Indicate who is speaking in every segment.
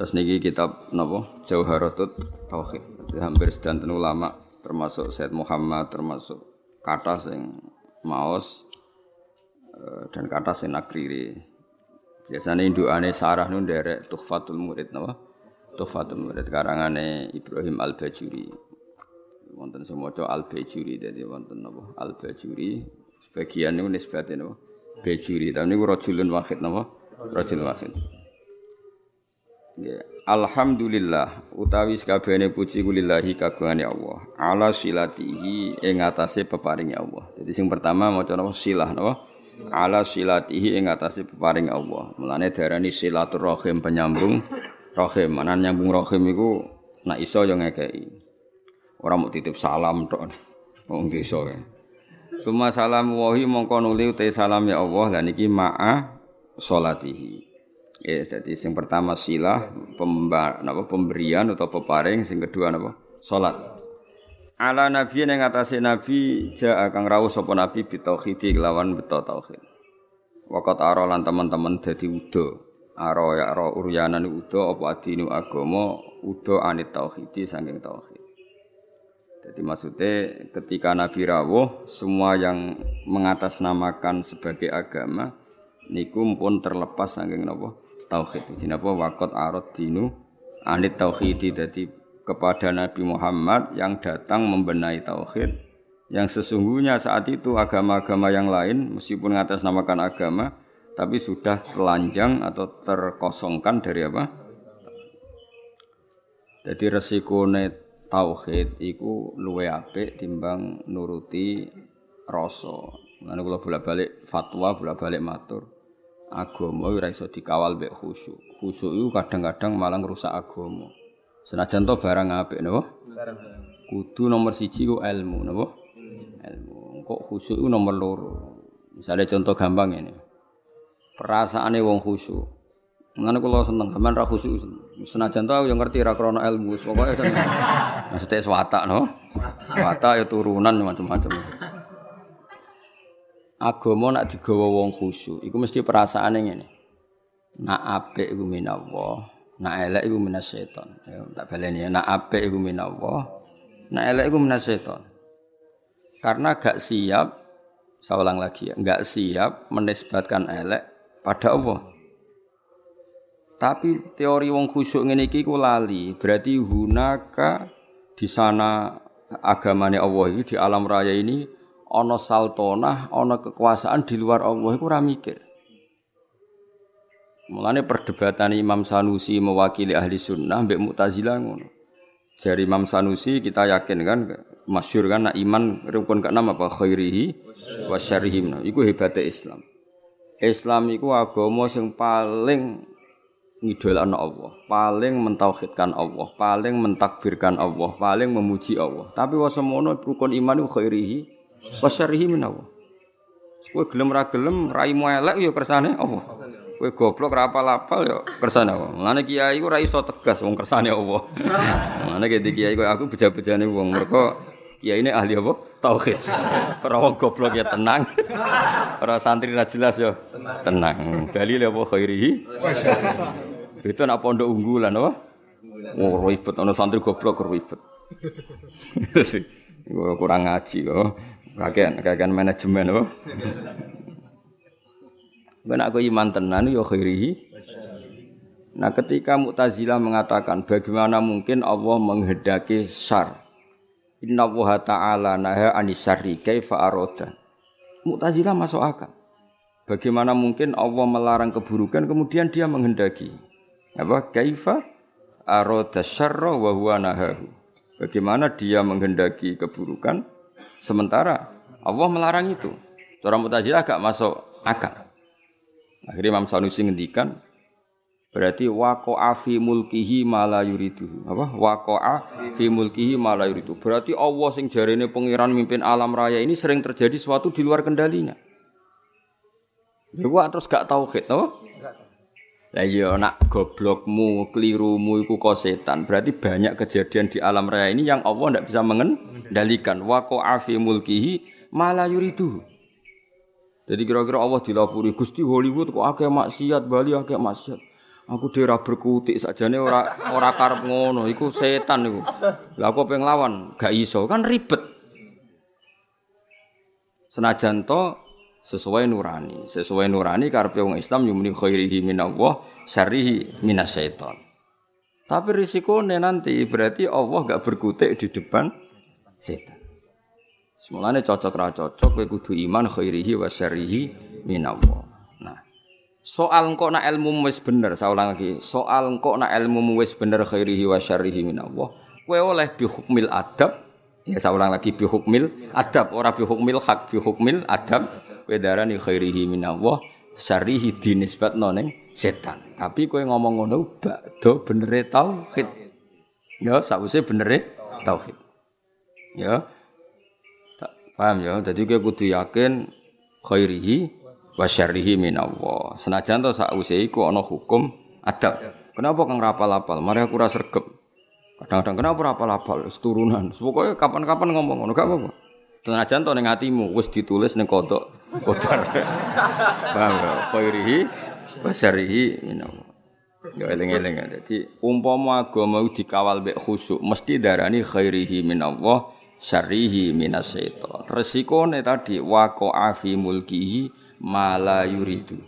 Speaker 1: Terus niki kitab napa Jauharatut Tauhid. Hampir sedanten ulama termasuk Said Muhammad termasuk kata sing maos eh, dan kata sing nakriri. Biasanya indukane sarah nun derek Tuhfatul Murid napa? Tuhfatul Murid karangane Ibrahim Al-Bajuri. Wonten maca Al-Bajuri dadi wonten napa? Al-Bajuri sebagian niku nisbate napa? Bajuri. Tapi niku rajulun wahid napa? Rajul wahid. Nggih. Alhamdulillah utawi sakabehane puji kulillahi kagungane Allah. Ala silatihi ing atase peparinge Allah. Jadi sing pertama maca napa silah napa? Ala silatihi ing atase peparinge Allah. Mulane diarani silaturrahim penyambung rahim. Mana nyambung rahim iku nak iso yo ngekeki. Ora mau titip salam tok. Wong desa ya. Suma salam wahi mongko nuli salam ya Allah lan iki ma'a salatihi. Ya, jadi yang pertama silah pemba, pemberian atau peparing, yang kedua napa? Salat. Ala nabi yang ngatasi nabi ja akan rawuh sapa nabi bitauhidi kelawan beto tauhid. Wakat aro lan teman-teman dadi udo. Aro ya aro uryanan udo apa adinu agama udo anit tauhidi saking tauhid. Jadi maksudnya ketika Nabi rawuh semua yang mengatasnamakan sebagai agama niku pun terlepas saking napa tauhid. Jadi apa wakot arot dinu anit tauhidi jadi kepada Nabi Muhammad yang datang membenahi tauhid yang sesungguhnya saat itu agama-agama yang lain meskipun namakan agama tapi sudah telanjang atau terkosongkan dari apa? Jadi resiko net tauhid iku luwe apik timbang nuruti rasa. Mulane kula bolak-balik fatwa, bolak-balik matur agama ora iso dikawal mbek khusyuk. Khusyuk itu kadang-kadang malah ngrusak agama. Senajan to barang apik napa? Kudu nomor siji ku ilmu napa? Ilmu. Kok khusyuk itu nomor loro. Misalnya contoh gampang ini. Perasaane wong khusyuk. Ngene kula seneng gampang ra khusyuk. Senajan to aku yang ngerti ra krana ilmu, pokoke seneng. Maksudnya swatak no. Watak ya turunan macam-macam agama nak digawa wong khusyuk iku mesti perasaane ngene. Nak apik iku minallah nak elek iku minas setan. Ya tak baleni ya nak apik iku minallah nak elek iku minas setan. Karena gak siap saya lagi ya gak siap menisbatkan elek pada Allah. Tapi teori wong khusyuk ngene iki ku lali berarti hunaka di sana agamanya Allah di alam raya ini ana saltonah, ana kekuasaan di luar Allah iku ora mikir. Mulane perdebatan Imam Sanusi mewakili ahli sunnah mbek Mu'tazilah ngono. Dari Imam Sanusi kita yakin kan masyhur kan nak iman rukun keenam apa khairihi wa syarrihi. Nah, iku hebatnya Islam. Islam iku agama sing paling ngidolakno Allah, paling mentauhidkan Allah, paling mentakbirkan Allah, paling memuji Allah. Tapi wasemono rukun iman iku khairihi Wasyarihi menawa. Kowe gelem ra gelem raimu elek ya kersane apa? Kowe goblok ra apal-apal ya kersane apa? Mulane kiai ku ra iso tegas wong kersane apa. Mulane ki kiai kok aku beja-bejane wong mergo kiai ini ahli apa? Tauhid. Ora wong goblok ya tenang. Ora santri ra jelas ya tenang. Dalil apa khairihi? Itu nak pondok unggulan apa? Oh ribet ana santri goblok ribet. kurang ngaji kok. Kakean, kakean manajemen apa? Ben aku iman tenan ya khairihi. Nah, ketika Mu'tazilah mengatakan bagaimana mungkin Allah menghendaki syar. Inna wa ta'ala naha anisari kaifa aroda. Mu'tazilah masuk akal. Bagaimana mungkin Allah melarang keburukan kemudian dia menghendaki. Apa? Kaifa aroda syarra wa huwa nahahu. Bagaimana dia menghendaki keburukan Sementara Allah melarang itu. Cara Mu'tazilah agak masuk akal. Akhirnya Imam Sanusi ngendikan berarti waqa'a fi mulkihi ma la yuridu. Apa? Waqa'a fi mulkihi ma la yuridu. Berarti Allah sing jarene pangeran mimpin alam raya ini sering terjadi sesuatu di luar kendalinya. Ya terus gak tauhid, no? Lah iya nak goblokmu, kelirumu iku kok setan. Berarti banyak kejadian di alam raya ini yang Allah tidak bisa mengendalikan. Wa qa'a mulkihi mala yuridu. Jadi kira-kira Allah dilapuri Gusti Hollywood kok akeh maksiat, Bali akeh maksiat. Aku dhewe ora berkutik sakjane ora ora karep ngono, iku setan iku. Lah aku pengen lawan, gak iso, kan ribet. Senajan to sesuai nurani, sesuai nurani karepe wong Islam yumni khairihi minallah, syarrihi minasyaiton. Tapi risikone nanti berarti Allah gak berkutik di depan setan. Semulane cocok ra cocok kowe kudu iman khairihi wa syarrihi minallah. Soal engkau nak ilmu wis bener, saya ulang lagi. Soal engkau nak ilmu wis bener khairihi wa syarrihi minallah. Kowe oleh bi hukmil adab. Ya saya ulang lagi bi hukmil adab, ora bi hukmil hak bi hukmil adab. Kowe darani khairihi minallah, syarrihi dinisbatno ning setan. Tapi kowe ngomong ngono bakdo benere tauhid. Ya sakwise benere tauhid. Ya. Paham ya? Jadi kowe kudu yakin khairihi wa syarrihi minallah. Senajan to sakwise iku ana hukum adab. Kenapa kang rapal-apal? Mari aku sregep. Kadang-kadang kenapa rapal-apal? Wis turunan. Pokoke kapan-kapan ngomong ngono gak apa-apa. Senajan to ning atimu wis ditulis ning kodok kodar. Paham ya? Khairihi wa minallah. Ya eling-eling ya. Dadi umpama agama dikawal mek khusyuk mesti darani khairihi minallah syarrihi minasyaiton. Resikone tadi waqa'a fi mulkihi mala yuridu.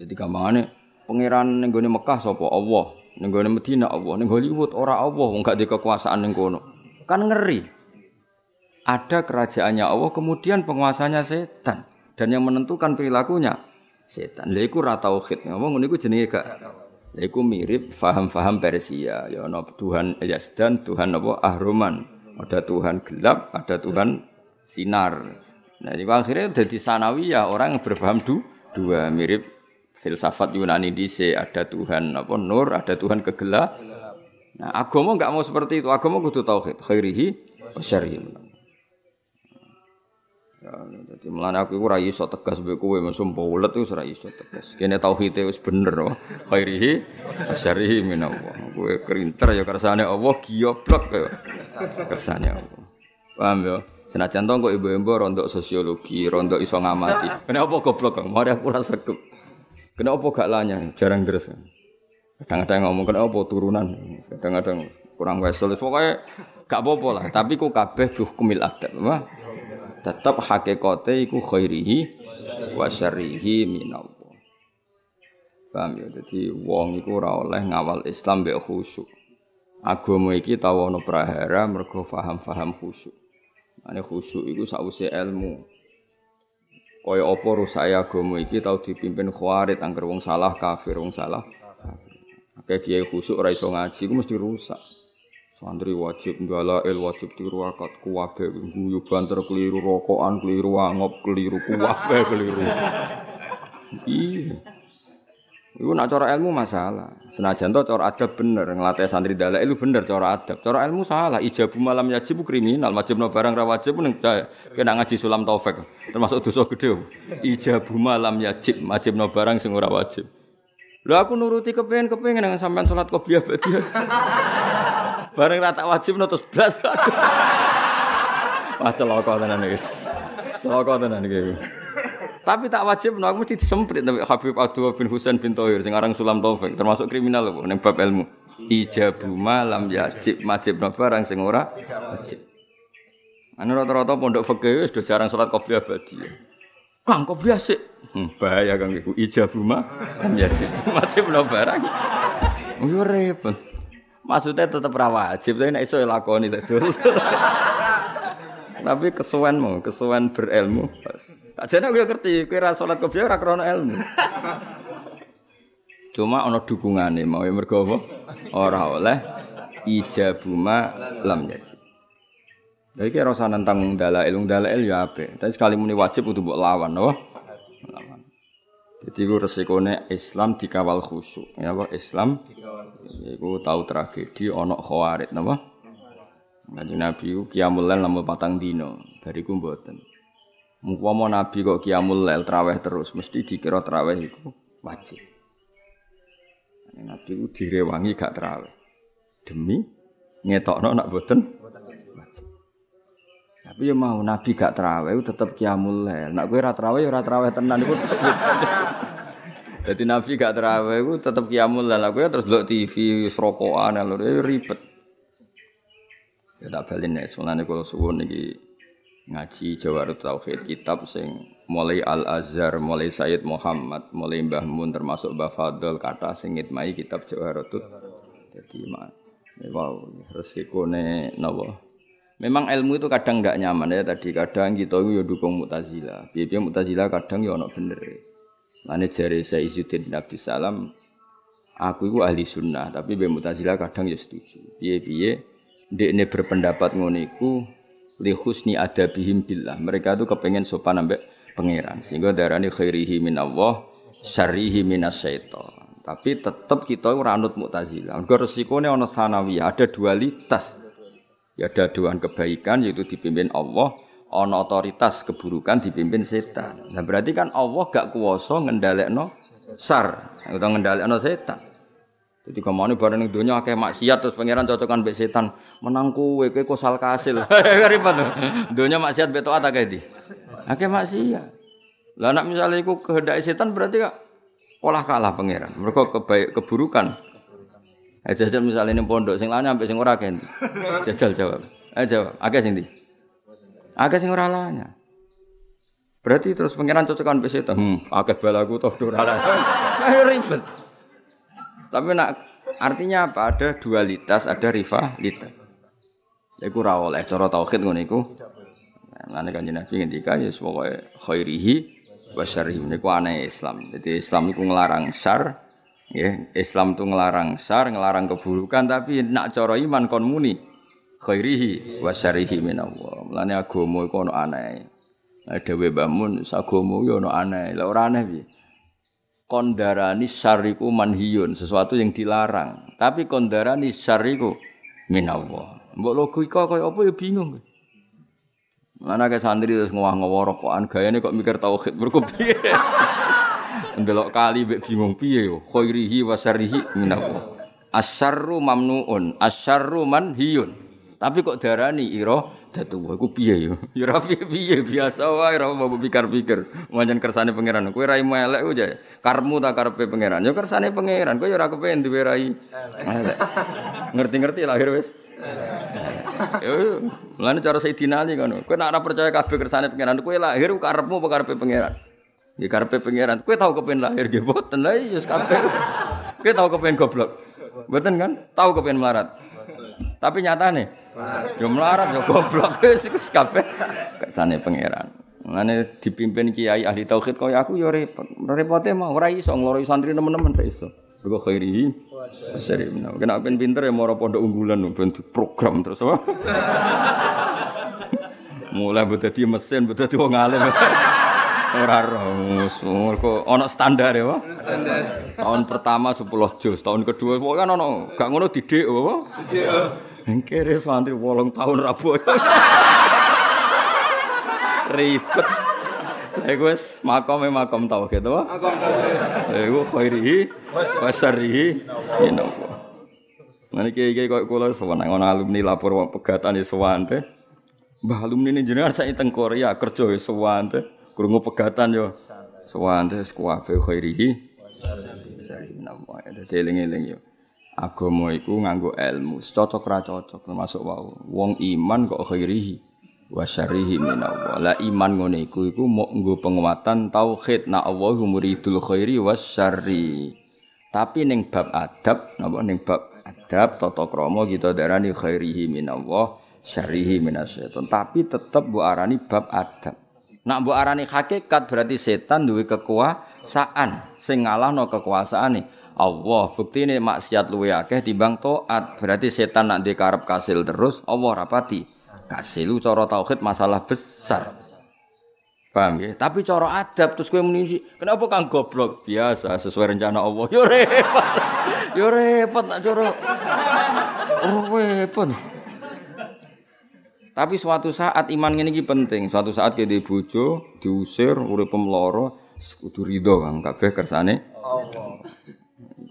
Speaker 1: Jadi gampangane pangeran ning Mekah sapa Allah, ning gone Madinah Allah, ning Hollywood ora Allah wong gak di kekuasaan ning kono. Kan ngeri. Ada kerajaannya Allah kemudian penguasanya setan dan yang menentukan perilakunya setan. Lha iku ra tauhid. Ngomong ngono iku jenenge gak Lha iku mirip faham-faham Persia. Ya ana Tuhan Yazdan, Tuhan apa Ahruman. Ada Tuhan gelap, ada Tuhan sinar. Nah, di akhirnya jadi sanawiyah orang yang berpaham du, dua mirip filsafat Yunani dice ada Tuhan apa nur, ada Tuhan kegelap. Nah, agama enggak mau seperti itu. Agama kudu tauhid, khairihi wa syarrihi. Ya, jadi melane aku ora iso tegas mbek kowe mesum paulet wis ora iso tegas. Kene tauhid wis bener oh. Khairihi syarrihi minallah. Kowe kerinter ya kersane Allah giyoblok ya. Kersane Allah. Paham ya? Senajan to kok ibu-ibu rondok sosiologi, rondok iso ngamati. Kenapa goblok kok? Mari aku rasa sregep. Kenapa gak lanya? Jarang deres. Kadang-kadang ngomong kenapa turunan. Kadang-kadang kurang wesel. Pokoknya gak apa-apa lah. Tapi ku kabeh hukumil adab. Wah. Tetap hakikate iku khairihi wa syarrihi minallah. Paham ya? Jadi wong iku ora oleh ngawal Islam mbek khusyuk. Agama iki tau ana prahara mergo paham-paham khusyuk. Ane khusyuk iku sakwise ilmu. Kaya apa rusak agama iki tau dipimpin khawarit angger wong salah kafir, wong salah. Akeh kiai khusyuk ora iso ngaji iku mesti rusak. Santri wajib il wajib tiru akad kuwabe guyu banter keliru rokokan keliru angop keliru kuwabe keliru. Iya. Iku nak cara ilmu masalah. Senajan to cara adab bener nglatih santri dalek itu bener cara adab. Cara ilmu salah. Ijabu malam yajib kriminal, wajibno barang ra wajib ning kena ngaji sulam taufik. Termasuk dosa gede. Ijabu malam yajib, wajibno barang sing ora wajib. Lho aku nuruti kepengen-kepengen nang sampean salat qobliyah badi. bareng ra tak wajibno terus blas. Wah celaka tenan wis. Celaka tenan iki. Tapi tak wajib, no, aku mesti disemprit nabi Habib Abdul bin Husain bin Tohir, sing Sulam Taufik, termasuk kriminal loh, ning bab ilmu. Ijabu malam yajib majib no barang sing ora wajib. Anu rata-rata pondok fikih do jarang salat qobliyah abadi. Kang qobliyah sik. Hmm, bahaya Kang iku ijabu malam yajib majib no barang. Yo repot. Maksudnya tetap ra wajib, tapi nek iso lakoni dadi. Tapi kesuwen mau, kesuwen berilmu. Ajane aku ngerti, kowe ra salat qobliyah ora krana ilmu. Cuma ana dukungane mau mergo apa? Ora oleh ijabuma lam yaji. Lha iki rasa nentang dalail, dalail ya apik. Tapi sekali muni wajib kudu mbok lawan, apa? Lawan. Jadi ku resikone Islam dikawal khusyuk. Ya apa Islam iku tahu tragedi ana khawarit napa? Kanjeng Nabi ku qiyamul lail lamun patang dino, bariku mboten. Mumpama Nabi kok qiyamul lail traweh terus, mesti dikira traweh iku wajib. Nabi ku direwangi gak traweh. Demi ngetokno nak boten. Tapi ya mau Nabi gak traweh tetep qiyamul lail. Nak kowe ora traweh ora traweh tenan iku. Jadi Nabi gak terawih iku tetep kiamul lan aku ya terus delok TV rokokan lho ribet. Ya tak balin nek mulane kula suwun iki ngaji Jawarut Tauhid kitab sing mulai Al Azhar, mulai Sayyid Muhammad, mulai Mbah Mun termasuk Mbah Fadl kata sing ngitmai kitab Jawarut. Jadi mak wow resikone napa? Memang ilmu itu kadang tidak nyaman ya tadi kadang kita itu ya dukung Mu'tazilah. Biar Mu'tazilah kadang ya ono bener. Lane jari saya Izzuddin bin Salam aku itu ahli sunnah tapi biar Mu'tazilah kadang ya setuju. Biar biar ini berpendapat ngoniku li husni adabihim billah. Mereka itu kepengen sopan ambek pangeran sehingga darani khairihi min Allah syarrihi minas syaitan. Tapi tetap kita ora anut Mu'tazilah. Mergo resikone ana sanawiyah, ada dualitas. Ya ada doan kebaikan yaitu dipimpin Allah, ana otoritas keburukan dipimpin setan. Nah berarti kan Allah gak kuwasa ngendhalekno sar utawa ngendhalekno setan. Jadi ke mana barang dunia akeh maksiat terus pangeran cocokan mbek setan menang kowe kowe kosal kasil. Ribet tuh. Dunia maksiat mbek taat akeh di. Akeh maksiat. Lah nek misalnya iku kehendak setan berarti kak olah kalah pangeran. Mereka kebaik keburukan Eh jajal misalnya ini pondok, sing lainnya sampai sing ora kan. Jajal jawab. Eh jawab. Agak sing di. Agak sing ora lainnya. Berarti terus pangeran cocokan besi itu. Hmm, agak balaku toh ora lainnya. ribet. Tapi nak artinya apa? Ada dualitas, ada rivalitas. Iku ra oleh cara tauhid ngono iku. Lan kanjeng Nabi ngendika ya pokoke khairihi wa syarrihi niku aneh Islam. Jadi Islam iku nglarang syar, Ya, Islam itu ngelarang sar, ngelarang keburukan, tapi nak coro iman kon muni khairihi wa syarihi minallah. Mulane agama iku ono aneh. Nah, dewe bangun agama yo ono aneh. Lah ora aneh piye? Kondarani syariku manhiyun, sesuatu yang dilarang. Tapi kondarani syariku minallah. Mbok logika kaya apa ya bingung. Mana ke santri terus ngowah-ngowah rokokan gayane kok mikir tauhid berkopi. Ndelok kali mbek bingung piye yo. Khairihi wa syarrihi minallah. Asyarru mamnuun, asyarru manhiyun. Tapi kok darani ira datu iku piye yo? Ya ora piye-piye biasa wae ora mau pikir-pikir. Manjen kersane pangeran. Kowe ra elek aja. Karmu tak karepe pangeran. Yo kersane pangeran. Kowe yo ora kepen duwe rai. Ngerti-ngerti lahir wis. Yo, lan cara Sayyidina Ali ngono. Kowe nek ora percaya kabeh kersane pangeran, kowe lahir karepmu apa karepe pangeran? Di karpe pangeran. Kue tahu kepen lahir nggih boten lah iya kabeh. Kue tahu kepen goblok. Boten kan? Tahu kepen melarat. Tapi nyata nih, yo melarat yo goblok wis iku kabeh kersane pangeran. Mane dipimpin kiai ahli tauhid kaya aku yo repot. Repote mah ora iso ngloroi santri teman-teman ra iso. Mergo khairi. Seri. Kena ben pinter ya moro pondok unggulan ben program terus apa? Mulai mbok dadi mesin, mbok dadi wong alim. Ora ros, mergo ana standar ya. Standar. Tahun pertama 10 juz, tahun kedua pokoke kan ana gak ngono didik apa? Didik. Kere santri 8 tahun rabu. Ribet. Iku wis makome makom tauhid, apa? Makom tauhid. Iku khairihi wa syarrihi inallah. Nah iki iki kok kula sowan ana alumni lapor pegatan ya sowan teh. Mbah alumni ini jenengan saya teng Korea kerja ya sowan teh. Krungu pegatan yo. Sewante kuwabe khairihi. Dadi eling-eling yo. Agama iku nganggo ilmu, cocok ra cocok termasuk wau. Wong iman kok khairihi wa syarrihi minallah. Lah iman ngene iku iku mau nggo penguatan tauhid na Allahu muridul khairi was syarri. Tapi ning bab adab, napa ning bab adab tata krama kita darani khairihi minallah, syarrihi minasyaiton. Tapi tetep mbok arani bab adab. Nak mbok arani hakikat berarti setan duwe kekuasaan sing ngalahno kekuasaane Allah. Buktine maksiat luwe akeh timbang taat. Berarti setan nak dikarep kasil terus Allah rapati. Kasil cara tauhid masalah besar. Paham ya? Tapi cara adab terus kowe muni kenapa kang goblok? Biasa sesuai rencana Allah. Yo repot. Yo repot nak cara. Repot. Tapi suatu saat iman ini penting. Suatu saat kita bojo diusir urip pemloro kudu ridho Kang kabeh kersane Allah.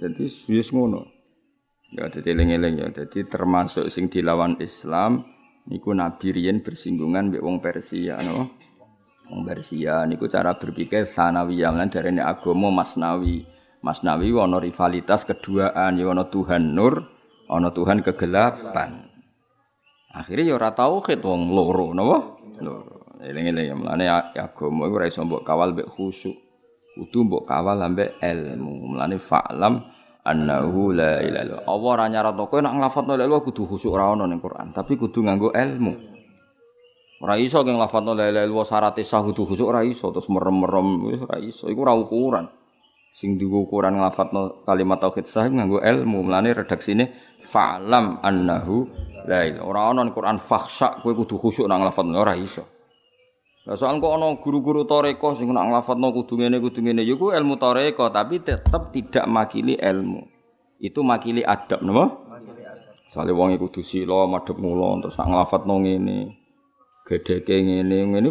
Speaker 1: Jadi wis ngono. Ya dadi eling-eling ya. Jadi termasuk sing dilawan Islam niku Nabi riyen bersinggungan mbek wong Persia no. Wong Persia niku cara berpikir sanawiyah lan darene agama masnawi. Masnawi ana rivalitas keduaan ya ana Tuhan nur, ana Tuhan kegelapan. Akhirnya ya ora tauhid wong loro napa? Loro. Eling-eling ya mlane agama iku ora iso mbok kawal mbek khusyuk. Kudu mbok kawal ambek ilmu. Mlane fa'lam annahu la ilaha illallah. Allah ora nyaratno kowe nek nglafadzno la ilaha kudu khusyuk ora ono ning Quran, tapi kudu nganggo ilmu. Ora iso ge nglafadzno la ilaha illallah syarat sah kudu khusyuk ora iso terus merem-merem wis ora iso. Iku ora ukuran. Sing digo ukuran nglafadzno kalimat tauhid sah nganggo ilmu. Mulane redaksine fa'lam annahu la ilaha. Ora ono ning Quran fakhsha kowe kudu khusyuk nang nglafadzno ora iso. Lah soal kok ana guru-guru toreko sing nak nglafatno kudu ngene kudu ngene ya ilmu toreko tapi tetap tidak makili ilmu. Itu makili adab napa? Soale wong iku kudu sila madhep mula terus nak nglafatno ngene. Gedheke ngene ngene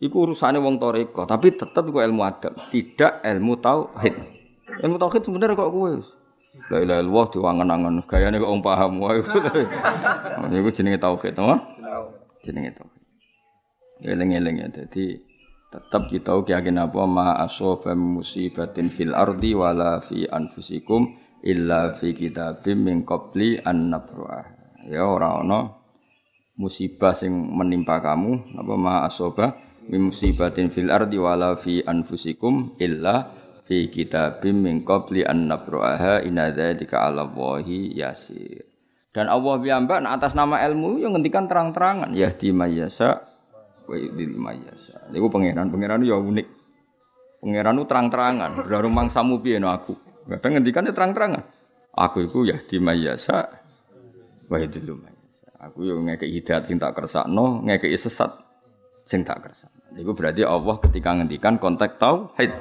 Speaker 1: iku urusane wong toreko tapi tetap iku ilmu adab, tidak ilmu tauhid. Ilmu tauhid sebenarnya kok kowe La ilaha illallah diwangen-angen gayane kok wong paham wae. Iku jenenge tauhid, napa? Jenenge tauhid. Eling-eling ya. Jadi tetap kita yakin apa ma asoba musibatin fil ardi wala fi anfusikum illa fi kitabim min qabli an nabruah. Ya ora ana musibah sing menimpa kamu apa ma asoba musibatin fil ardi wala fi anfusikum illa fi kitabim min qabli an nabruaha inna dzalika 'ala Allahi yasir. Dan Allah piyambak atas nama ilmu yang ngendikan terang-terangan yahdi mayyasa wa yudil mayasa. Niku pangeran, pangeran ya unik. Pangeran terang-terangan, berarti mangsamu piye no aku. Kadang ngendikan terang-terangan. Aku itu ya di mayasa wa mayasa. Aku yo ngekek hidayat sing tak kersakno, ngekek sesat sing tak kersakno. Berarti Allah ketika ngendikan konteks tauhid.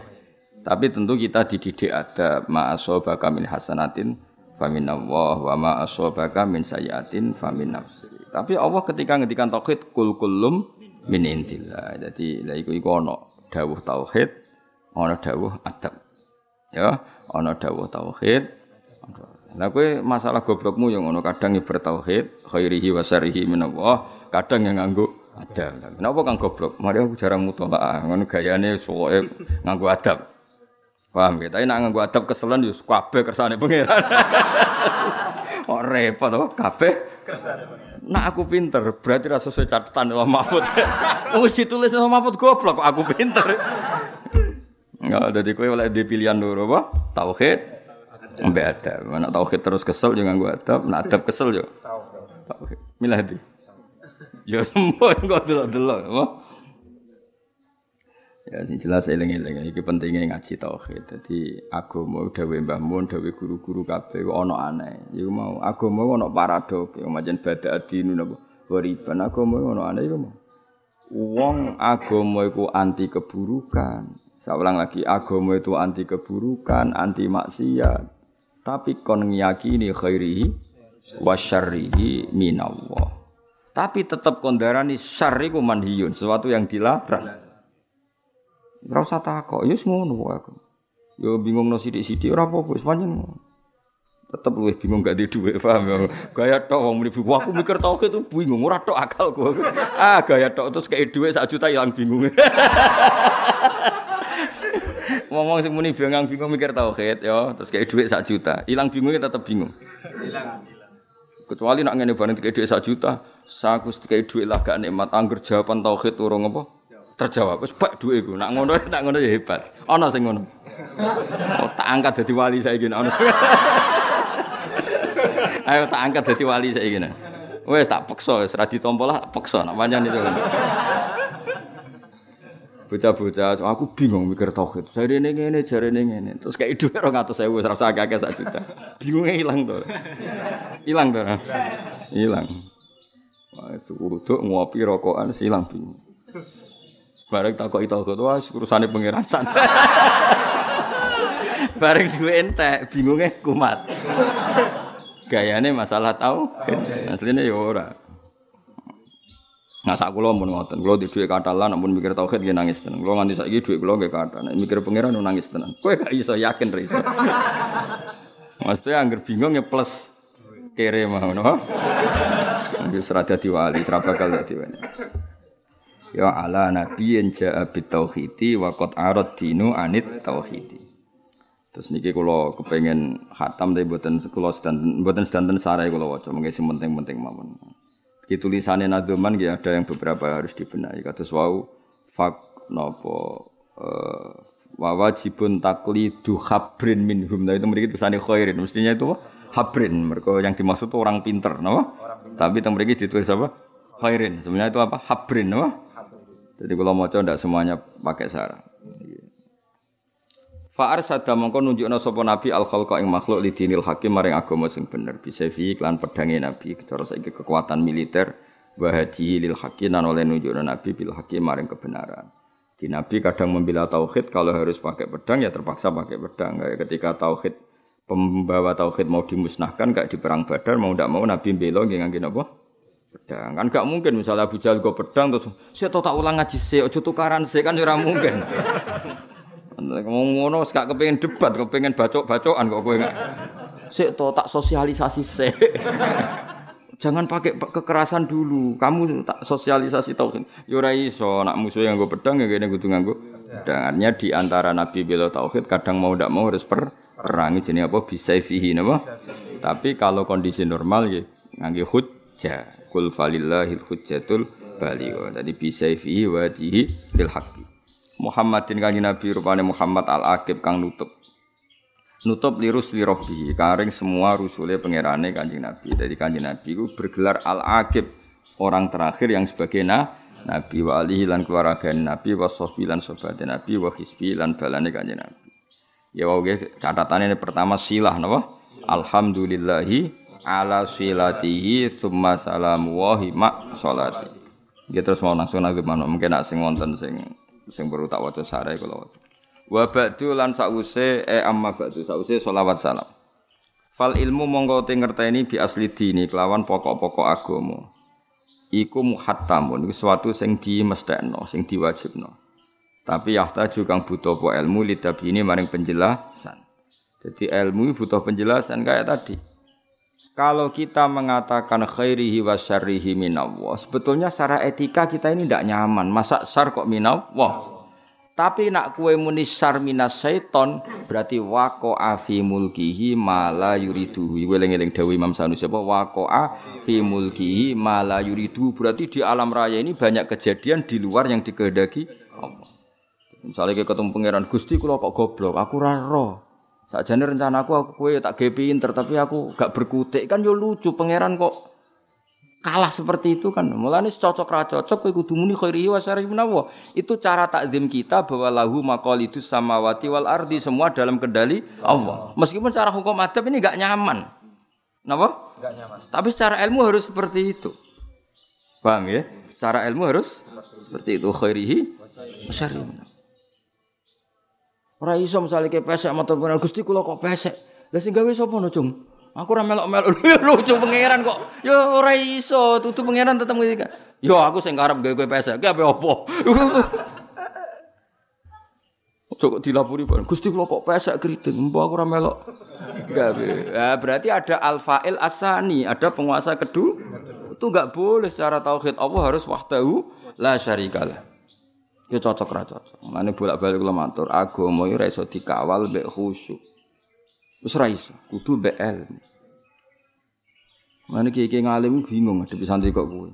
Speaker 1: Tapi tentu kita dididik ada ma'asobaka min hasanatin famin Allah wa ma'asobaka min sayatin famin nafsi. Tapi Allah ketika ngendikan tauhid kul kulum min intillah. Jadi la iku iku ana dawuh tauhid, ana dawuh adab. Ya, ana dawuh tauhid. Lah kowe masalah goblokmu yang ngono kadang ibar tauhid, khairihi wa syarihi min kadang yang nganggo adab. Kenapa kang goblok? Mari aku jarang mutolaah, ngono gayane pokoke nganggo adab. Paham ya? Tapi nak nganggo adab keselan yo kabeh kersane pangeran. Oh repot to, kabeh kersane pangeran. Nak aku pinter, berarti rasa sesuai catatan Allah Mahfud. Wis ditulis Allah Mahfud goblok kok aku pinter. Enggak, ada di kowe oleh di pilihan dulu apa? Tauhid. Mbak ada. Nak tauhid terus kesel jangan gua adab, nak adab kesel yo. Tauhid. Milah di. Ya semua kok delok-delok? Ya sing jelas eling-eling iki pentingnya ngaji tauhid. Dadi agama dawuh Mbah Mun, dawuh guru-guru kabeh ana aneh. Iku mau agama ana paradok, ya macam bada adinu napa wariban agama ana aneh iku mau. Wong agama iku anti keburukan. Saya ulang lagi, agama itu anti keburukan, anti maksiat. Tapi kon ngiyakini khairihi wa syarrihi minallah. Tapi tetap kondarani syarri ku manhiyun, sesuatu yang dilarang. Ora usah takok, ya ngono aku. Yo bingung no sithik-sithik ora apa-apa, wis pancen. Tetep luwih bingung gak di dhuwit, paham ya. Gaya tok wong muni aku mikir tauhid itu bingung, ora tok akalku. ah, gaya tok terus kayak dhuwit sak juta ilang bingung. Ngomong sing muni bingung bingung mikir tauhid ya, terus kayak dhuwit sak juta. Ilang bingungnya tetep bingung. Ilang. Kecuali nak ngene bareng kayak dhuwit sak juta, saku kayak dhuwit lah gak nikmat angger jawaban tauhid urung apa? Terjawab. Wis bak duwe iku. Nak ngono nak ngono ya hebat. Ana sing ngono. Oh, tak angkat dadi wali saiki ana. Ayo tak angkat dadi wali saiki. Wes tak peksa wis ra ditampa lah peksa nak pancen itu. Bocah-bocah, aku bingung mikir tauhid. Jare ning ngene, jare ning ngene. Terus kayak dhuwit 200.000 wis ra usah akeh sak juta. Bingungnya ilang to. Ilang to. Ilang. Wah, itu ngopi rokokan silang bingung. Bareng takok itu wah urusane pangeran santai. Bareng duwe entek, bingunge kumat. Gayane masalah tau, asline ya ora. Nah sak kula mun ngoten, kula di dhuwit katalan namun mikir tauhid nggih nangis tenan. Kula nganti saiki dhuwit kula nggih kathah. Nek mikir pangeran nangis tenan. Kowe gak iso yakin ra iso. Maksudnya angger bingung ya plus kere mau no. Wis ra dadi wali, ra bakal dadi wali ya ala nabiyyin ja'a bit tauhidi wa qad arad dinu anit tauhidi Terus niki kula kepengen khatam tapi mboten kula sedanten mboten sedanten sarai kula waca mengke sing penting-penting mawon. Di tulisannya Nadoman ya ada yang beberapa harus dibenahi. Kados wau fak nopo uh, wajibun taklidu habrin minhum. Nah itu mereka tulisannya khairin. Mestinya itu habrin. Mereka yang dimaksud itu orang pinter, no? Tapi yang mereka ditulis apa? Khairin. Sebenarnya itu apa? Habrin, no? Jadi kalau mau coba semuanya pakai syarat. Fa'ar sada mongko nunjukna sapa nabi al khalqa ing makhluk lidinil hakim maring agama sing bener bisa fi iklan pedange nabi cara saiki kekuatan militer wa lil hakim nan oleh nunjukna nabi bil hakim maring kebenaran. Di nabi kadang membela tauhid kalau harus pakai pedang ya terpaksa pakai pedang. Kayak ketika tauhid pembawa tauhid mau dimusnahkan kayak di perang Badar mau ndak mau nabi bela nggih ngangge napa? Pedang. Kan gak mungkin misalnya Abu Jahal go pedang terus saya tak ulang ngaji sih ojo tukaran sih kan ora mungkin. Ngomong ngono gak kepengin debat, kepengin bacok-bacokan kok kowe enggak. Sik to tak sosialisasi sik. Jangan pakai kekerasan dulu. Kamu tak sosialisasi tauhid. Ya ora iso, nak musuh yang gue pedang ya kene kudu nganggo pedangnya di antara nabi bela tauhid kadang mau ndak mau harus per perangi jenis apa bisa fihi napa. Tapi kalau kondisi normal ya nganggo hujjah. Kul falillahil hujjatul baligh. Jadi bisa fihi wajihi lil haqqi. Muhammadin kanjeng Nabi rupane Muhammad al-Aqib kang nutup. Nutup lirus lirobi, karing semua rusule pangerane kanjeng Nabi. Jadi kanjeng Nabi itu bergelar al-Aqib, orang terakhir yang sebagai na, Nabi wa alihi lan keluarga Nabi wa sahbi lan sobat Nabi wa hisbi lan balane kanjeng Nabi. Ya wae catatannya pertama silah napa? Alhamdulillahi ala silatihi thumma salamu wa hima salati. Dia terus mau langsung nang mungkin nak sing wonten sing sing perlu tak waca sarai kula waca. Wa ba'du lan sause e amma ba'du sause selawat salam. Fal ilmu mongko te ngerteni bi asli dini kelawan pokok-pokok agama. Iku muhattamun iku sesuatu sing dimestekno, sing diwajibno. Tapi yahtaju kang butuh po ilmu lidabini maring penjelasan. Jadi ilmu butuh penjelasan kayak tadi. Kalau kita mengatakan khairihi wa syarrihi minallah, sebetulnya secara etika kita ini tidak nyaman. Masa syar kok minallah? Tapi nak kue muni syar minas syaiton berarti wako afi mulkihi mala yuridu. Weleng-eleng dawi Imam Sanusi apa wako afi mulkihi mala yuridu. Berarti di alam raya ini banyak kejadian di luar yang dikehendaki Allah. Misalnya ketemu pangeran Gusti kalau kok goblok, aku raro. Sakjane rencanaku aku kowe tak gawe pinter tapi aku gak berkutik kan yo lucu pangeran kok kalah seperti itu kan. Mulane cocok ra cocok kowe kudu muni khairi wa syarri menawa. Itu cara takdim kita bahwa lahu maqalidus samawati wal ardi semua dalam kendali Allah. Meskipun cara hukum adab ini gak nyaman. Napa? Gak nyaman. Tapi secara ilmu harus seperti itu. Paham ya? Secara ilmu harus seperti itu khairihi wa syarri Ora iso misale ke pesek pengen Gusti kula kok pesek. Lah sing gawe sapa no, Cung? Aku ora melok-melok lucu pangeran kok. Ya ora iso, tutu pangeran tetep ngendika. Yo aku sing karep gawe kowe pesek, ki ape opo? Coba dilapuri Pak. Gusti kula kok pesek keriting, mbok aku ora melok. Gawe. Ya berarti ada al-fa'il asani, ada penguasa kedua. Itu enggak boleh secara tauhid Allah harus wahdahu la syarikalah. Yo cocok ra cocok. Mane bolak-balik kula matur, agama yo ora iso dikawal mbek khusyuk. Wis ora iso, kudu mbek ilmu. Mane kiye ngalim bingung ngadepi santri kok kuwi.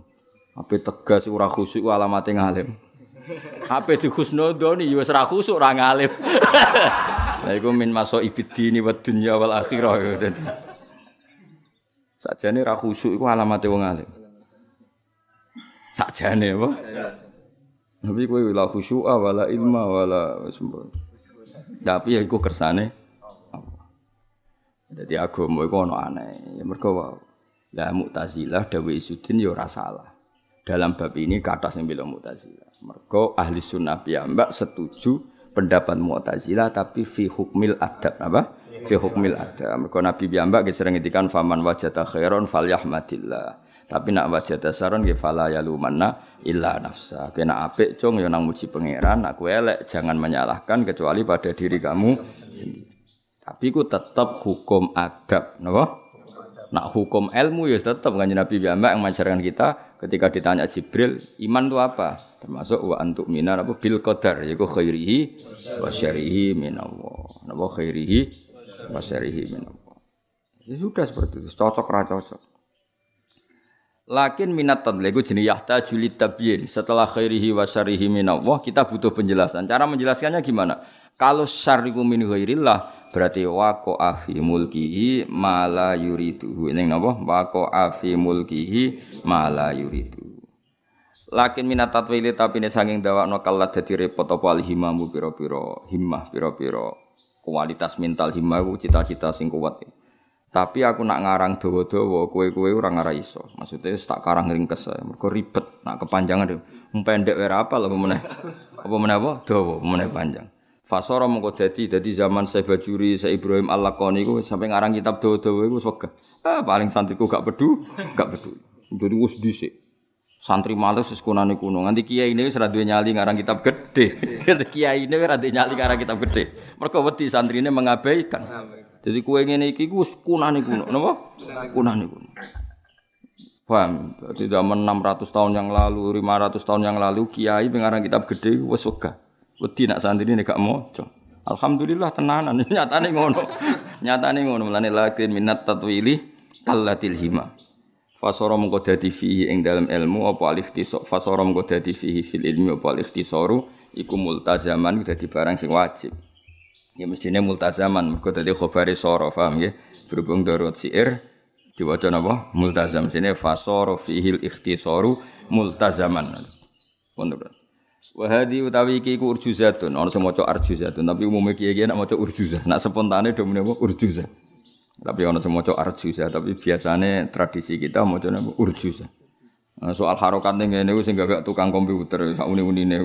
Speaker 1: Ape tegas ora khusyuk alamate ngalim. Ape di khusnudoni yo wis ra khusyuk ora ngalim. Lah iku min maso ibidini wa dunya wal akhirah. Sakjane ra khusyuk iku alamate wong alim. Sakjane apa? Tapi kowe la khusyu'a wala ilma wala. Tapi ya iku kersane Jadi agama iku ana aneh. Ya mergo. Lah Mu'tazilah dawe Isudin ya ora salah. Dalam bab ini kata sing bela Mu'tazilah. Mergo ahli sunnah piyambak setuju pendapat Mu'tazilah tapi fi hukmil adab apa? Fi hukmil adab. Mergo Nabi piyambak sering ngendikan faman wajata khairon falyahmadillah. Tapi nak wajah dasaron nggih fala yalumanna illa nafsa. Kena apik cung ya nang muji pangeran, kowe elek jangan menyalahkan kecuali pada diri kamu sendiri. Tapi ku tetap hukum adab, napa? Nak hukum ilmu ya tetap kan Nabi Muhammad yang mengajarkan kita ketika ditanya Jibril, iman itu apa? Termasuk wa antuk minar apa bil qadar yaiku khairihi wa syarihi minallah. napa khairihi wa syarrihi min Allah. Ya sudah seperti itu, cocok ra cocok. Lakin minat tadli itu jenis yahta julit tabyin. Setelah khairihi wa syarihi minallah, kita butuh penjelasan. Cara menjelaskannya gimana? Kalau syariku min ghairillah, berarti wako afi mulkihi mala yuridu. Ini apa? Wako afi mulkihi mala yuridu. Lakin minat tatwili tapi ini sanging dawa no kalat jadi repot apa alhimamu piro piro himmah piro piro kualitas mental himmah cita-cita sing kuat. Tapi aku nak ngarang dawa-dawa, kue-kue ora ngara iso. Maksudnya tak karang ringkes. Mergo ribet, nak kepanjangan deh. Pendek ora apa lah meneh. Apa meneh apa? Dawa, meneh panjang. Fasara mengko dadi dadi zaman saya Bajuri, saya Ibrahim Al-Laqani iku sampai ngarang kitab dawa-dawa iku wis Ah paling santriku gak pedu, gak pedu. Jadi wis dhisik. Santri males wis kunane kuno. Nganti kiai ini ora duwe nyali ngarang kitab gede. kiai ini ora duwe nyali ngarang kitab gede. Mergo wedi santrine mengabaikan. Jadi kue ngene iki ku kunane kuno, napa? Kunane kuno. Paham? Jadi zaman 600 tahun yang lalu, 500 tahun yang lalu kiai pengarang kitab gede wis wegah. Wedi nak santri nek gak maca. Alhamdulillah tenanan nyatane ngono. nyatane ngono mulane lakin minat tatwili kallatil hima. Fasara mengko dadi fihi ing dalam ilmu apa alif tisok fasara mengko dadi fihi fil ilmi apa alif tisoru iku multazaman dadi barang sing wajib. Ya mestine multazaman mergo dadi khabare sara, paham nggih? Berhubung darurat siir diwaca napa? Multazam sine fasara fihil ikhtisaru multazaman. Wonten. Wa utawi iki ku urjuzatun, ana sing maca arjuzatun, tapi umumnya kiye-kiye nak maca urjuzah. Nak spontane do menapa urjuzah. Tapi ana sing maca arjuzah, tapi biasane tradisi kita maca napa urjuzah. Nah, soal harokat ning ngene ku sing gak tukang komputer sak uni-unine.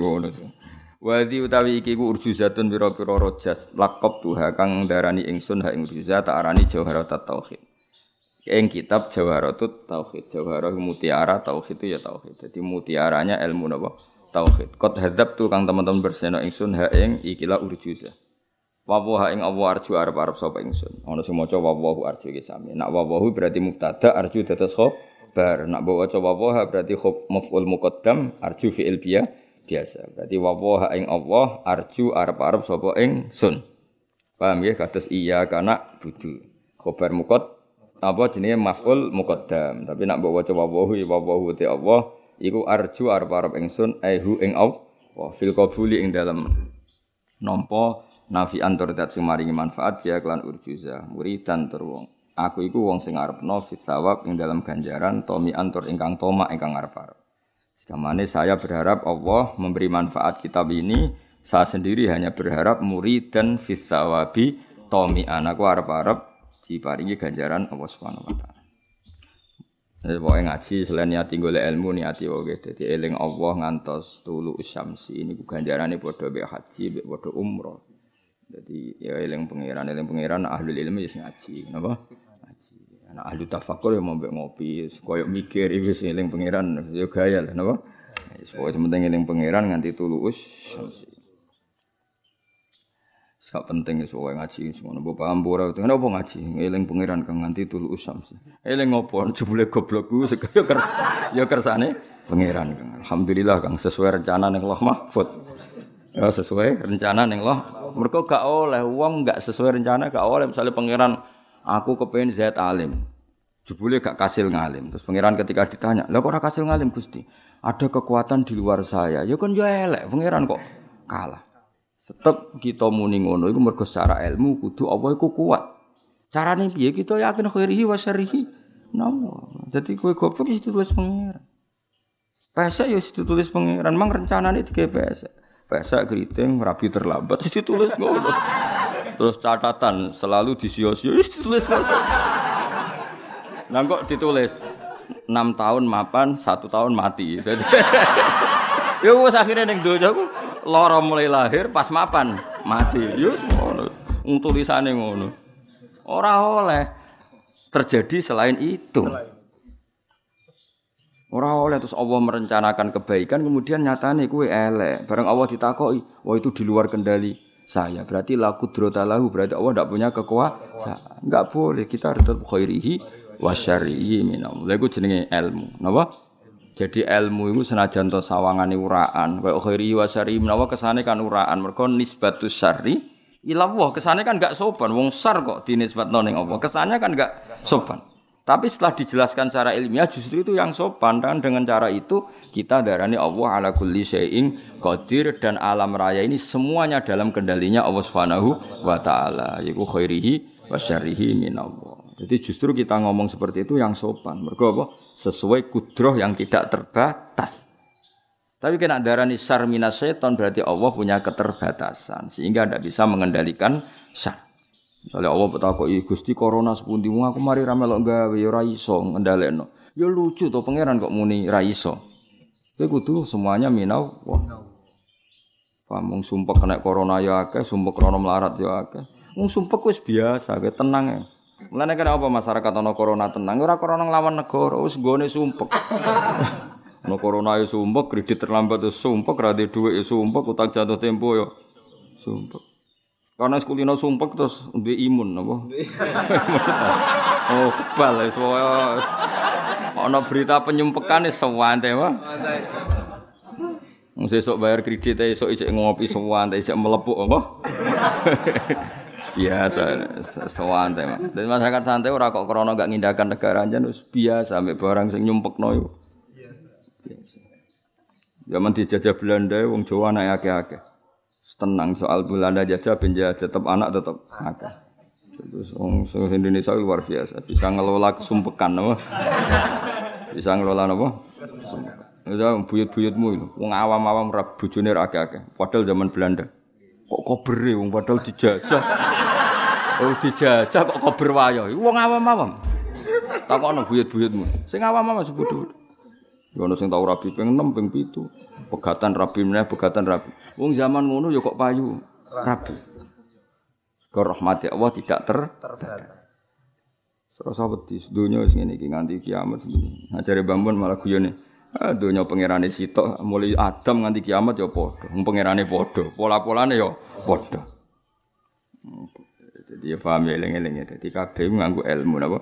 Speaker 1: Wadi utawi iki ku urjuzatun pira-pira rojas lakop tuha kang darani ingsun ha ing urjuzat tak arani jawharatat tauhid. Ing kitab jawharatut tauhid. Jawharah mutiara tauhid itu ya tauhid. Jadi mutiaranya ilmu napa? Tauhid. Qad hadzab tu kang teman-teman berseno ingsun ha ing ikilah urjuzah. Wawu ha ing Allah arju arep-arep sapa ingsun. Ana sing maca wawu arju iki sami. Nak wawu berarti mubtada arju dados khabar. Nak maca wawu berarti khob maf'ul muqaddam arju fi'il biya biasa. Berarti wawaha ing Allah arju arep-arep sapa ing sun. Paham ya kados iya kana budu. Khobar mukot apa jenenge maf'ul muqaddam. Tapi nak mbok waca wawahu ya wawahu te Allah iku arju arep-arep sun aihu ing Allah. Fil qabuli ing dalam nampa nafi antur dat maringi manfaat biya kelan urjuza muridan tur. Aku iku wong sing arepno fit sawab ing dalam ganjaran tomi antur ingkang toma ingkang arep-arep. Sekamane saya berharap Allah memberi manfaat kitab ini. Saya sendiri hanya berharap murid dan fisawabi tomi anakku harap-harap diparingi ganjaran Allah Subhanahu wa taala. Jadi pokoknya ngaji selain niati golek ilmu niati wae dadi eling Allah ngantos tulu syamsi ini ganjarane padha mek haji mek padha umroh. Jadi ya eling pangeran eling pangeran ahli ilmu ya ngaji napa? Nah, ahli tafakur yang mau ngopi, koyok mikir, itu sih eling pangeran, yo gaya lah, napa? Sepoke penting eling pangeran nganti tulus. Sak penting wis pokoke ngaji ngono mbok paham ora kenapa ngaji eling pangeran kang nganti tulus samsi. Eling ngopo jebule goblok ku yo kers yo kersane pangeran. Alhamdulillah kang sesuai rencana ning Allah Mahfud. Ya sesuai rencana ning Allah. Mergo gak oleh wong gak sesuai rencana gak oleh misalnya pangeran aku kepengen zat alim. Jebule gak kasil ngalim. Terus pangeran ketika ditanya, "Lah kok ora kasil ngalim, Gusti?" Ada kekuatan di luar saya. Ya kan yo elek, pangeran kok kalah. Tetep kita muni ngono iku mergo secara ilmu kudu apa iku kuat. Carane piye kita yakin khairihi wa syarrihi. Namo. Jadi kowe goblok wis ditulis pangeran. Pesek ya ditulis pangeran, mang rencanane digawe pesek. Pesek keriting rapi terlambat ditulis ngono. Terus catatan selalu disio-sio ditulis. Nah kok ditulis 6 tahun mapan, 1 tahun mati. Ya wis akhire ning donya ku lara mulai lahir pas mapan mati. Ya ngono. Wong tulisane ngono. Ora oleh terjadi selain itu. Ora oleh terus Allah merencanakan kebaikan kemudian nyatane kuwe elek. Bareng Allah ditakoki, wah itu di luar kendali saya. Berarti laku lahu berarti Allah tidak punya kekuasaan. Enggak boleh kita harus tetap khairihi wa syarrihi iku jenenge ilmu. Napa? Jadi ilmu itu senajan to sawangane uraan, kaya khairihi wa syarrihi menawa kesane kan uraan. Mergo nisbatus syarri ilallah kesannya kan gak sopan wong sar kok dinisbatno ning Allah kesannya kan gak sopan tapi setelah dijelaskan secara ilmiah justru itu yang sopan dan dengan cara itu kita darani Allah ala kulli syai'in qadir dan alam raya ini semuanya dalam kendalinya Allah Subhanahu wa taala yaiku khairihi wa syarrihi minallah. Jadi justru kita ngomong seperti itu yang sopan. Mergo apa? Sesuai kudroh yang tidak terbatas. Tapi kena darani syar minas seton berarti Allah punya keterbatasan sehingga tidak bisa mengendalikan syar. Misalnya Allah bertakoi Gusti corona sepundi aku mari ramelok gawe ya ora iso ngendhalekno. Ya lucu to pangeran kok muni ra iso. Kowe kudu semuanya minau wah. Pamung sumpek kena corona ya akeh, sumpek krono melarat ya akeh. Wong sumpek wis biasa, kowe tenang ya. Mulane kan apa masyarakat ana corona tenang, ora corona nglawan negara, wis gone sumpek. Ono corona ya sumpek, kredit terlambat ya sumpek, ra duit ya sumpek, utang jatuh tempo ya sumpek. Karena sekulino sumpek terus duwe imun apa? oh, kebal ya Ono berita penyumpekan wis sewante wae. Wong sesuk bayar kredit e esuk ijek ngopi sewante ijek melepuk apa? biasa sewante mah. Dan masyarakat santai ora kok krana gak ngindakan negara anjen wis biasa ambek barang sing nyumpekno iku. Zaman dijajah Belanda, wong Jawa anak akeh-akeh. Tenang soal Belanda jajah, penjajah tetap anak tetap akeh. Terus wong Indonesia luar biasa, bisa ngelola kesumpekan, apa? bisa ngelola apa? Kesumpekan. Itu buyut-buyutmu itu, wong awam-awam rap bojone akeh-akeh. Padahal zaman Belanda. Kok kobere wong padahal dijajah. Oh dijajah kok kober wayo. Wong awam-awam. Takokno buyut-buyutmu. Sing awam-awam sebut Ya ono sing tau rabi ping 6 ping 7. Pegatan rabi meneh pegatan rabi. Wong zaman ngono ya kok payu rabi. Ke rahmat Allah tidak ter terbatas. Serasa wedi donya wis ngene iki nganti kiamat sini. Ngajare Bambun malah guyone. Ah donya pangerane sitok mulai Adam nganti kiamat ya padha. Wong pangerane padha, pola-polane ya padha. Jadi ya paham ya eling-eling ya. Dadi kabeh nganggo ilmu napa?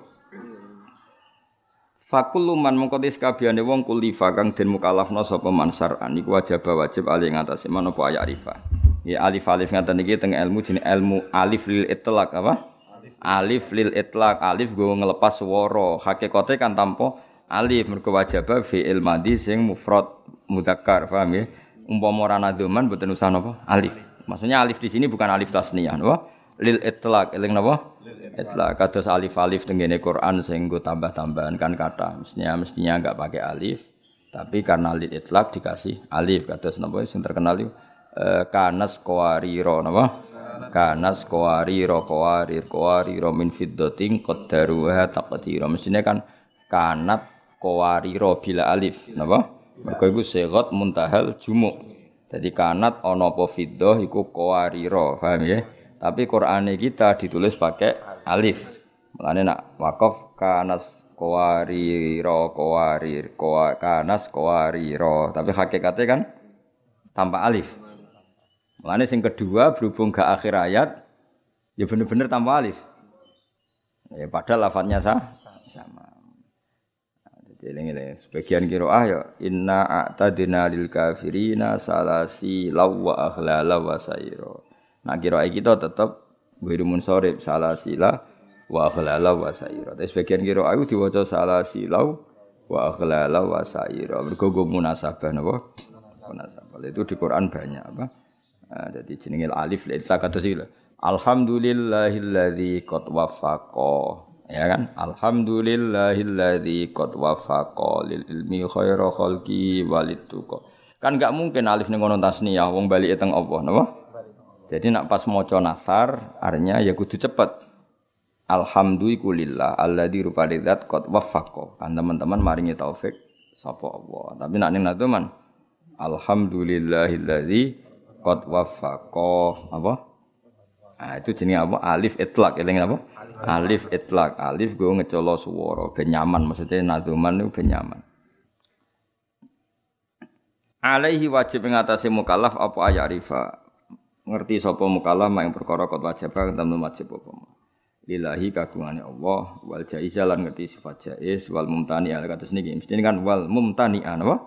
Speaker 1: Fakul luman mengkotis kabehane wong kulifa kang den mukallafna sapa mansar iku wajib wajib ali ngatasi menapa ayat arifa. Ya alif alif ngaten iki teng ilmu jenenge ilmu alif lil itlaq apa? Alif lil itlaq alif go ngelepas swara. Hakikate kan tanpa alif mergo wajib fi'il madhi sing mufrad mudzakkar, paham ya? Umpama ora nadzuman mboten usah napa? Alif. Maksudnya alif di sini bukan alif tasniyah, napa? Lil itlaq, eling napa? Itla kados alif-alif tenggene Quran sing nggo tambah-tambahan kan kata. Mestinya mestinya enggak pakai alif, tapi karena lid itlak dikasih alif kados napa sing terkenal itu e, kanas qawariro napa? Kanas qawariro qawarir qawariro min fiddatin qaddaruha taqdira. Mestinya kan kanat qawariro bila alif napa? Mergo iku segot muntahal jumuk. Jadi kanat ana apa fiddah iku qawariro, paham ya? Tapi Quran kita ditulis pakai alif. Mulane nak wakaf kanas qawariro qawarir qawa kanas qawariro tapi hakikatnya kan tanpa alif. Mulane sing kedua berhubung ke akhir ayat ya bener-bener tanpa alif. Ya padahal lafadznya sah, sama. Jadi ini sebagian kiroah ya inna a'tadina lil kafirina salasi lawa akhlala wa sayro. Nah kiroah kita tetap Wiru munsorib salah sila wa akhlala wa saira. Tapi sebagian kira aku diwaca salah silau wa akhlala wa saira. Mergo go munasabah napa? Munasabah. Itu di Quran banyak apa? Nah, jadi jenenge alif la kata sila. Alhamdulillahilladzi qad wafaqa. Ya kan? Alhamdulillahilladzi qad wafaqa lil ilmi khaira khalqi walid Kan gak mungkin alif ning ngono tasniyah wong balik teng Allah, napa? Jadi nak pas maca nasar artinya ya kudu cepet. Alhamdulillah alladzi rupane zat qad waffaqo. Kan teman-teman maringi taufik sapa Allah. Tapi nak ning man Alhamdulillahilladzi qad waffaqo apa? Nah, itu jenis apa? Alif itlak, eling apa? Alif itlak. Alif gue ngecolo suara, ben nyaman maksudnya nazuman itu ben. Alaihi wajib mengatasi mukallaf apa ayarifa ngerti sapa mukallaf yang perkara kot wajib kang temen wajib apa lillahi kagungane Allah wal jaiza lan ngerti sifat jaiz wal mumtani al kados niki mesti kan wal mumtani apa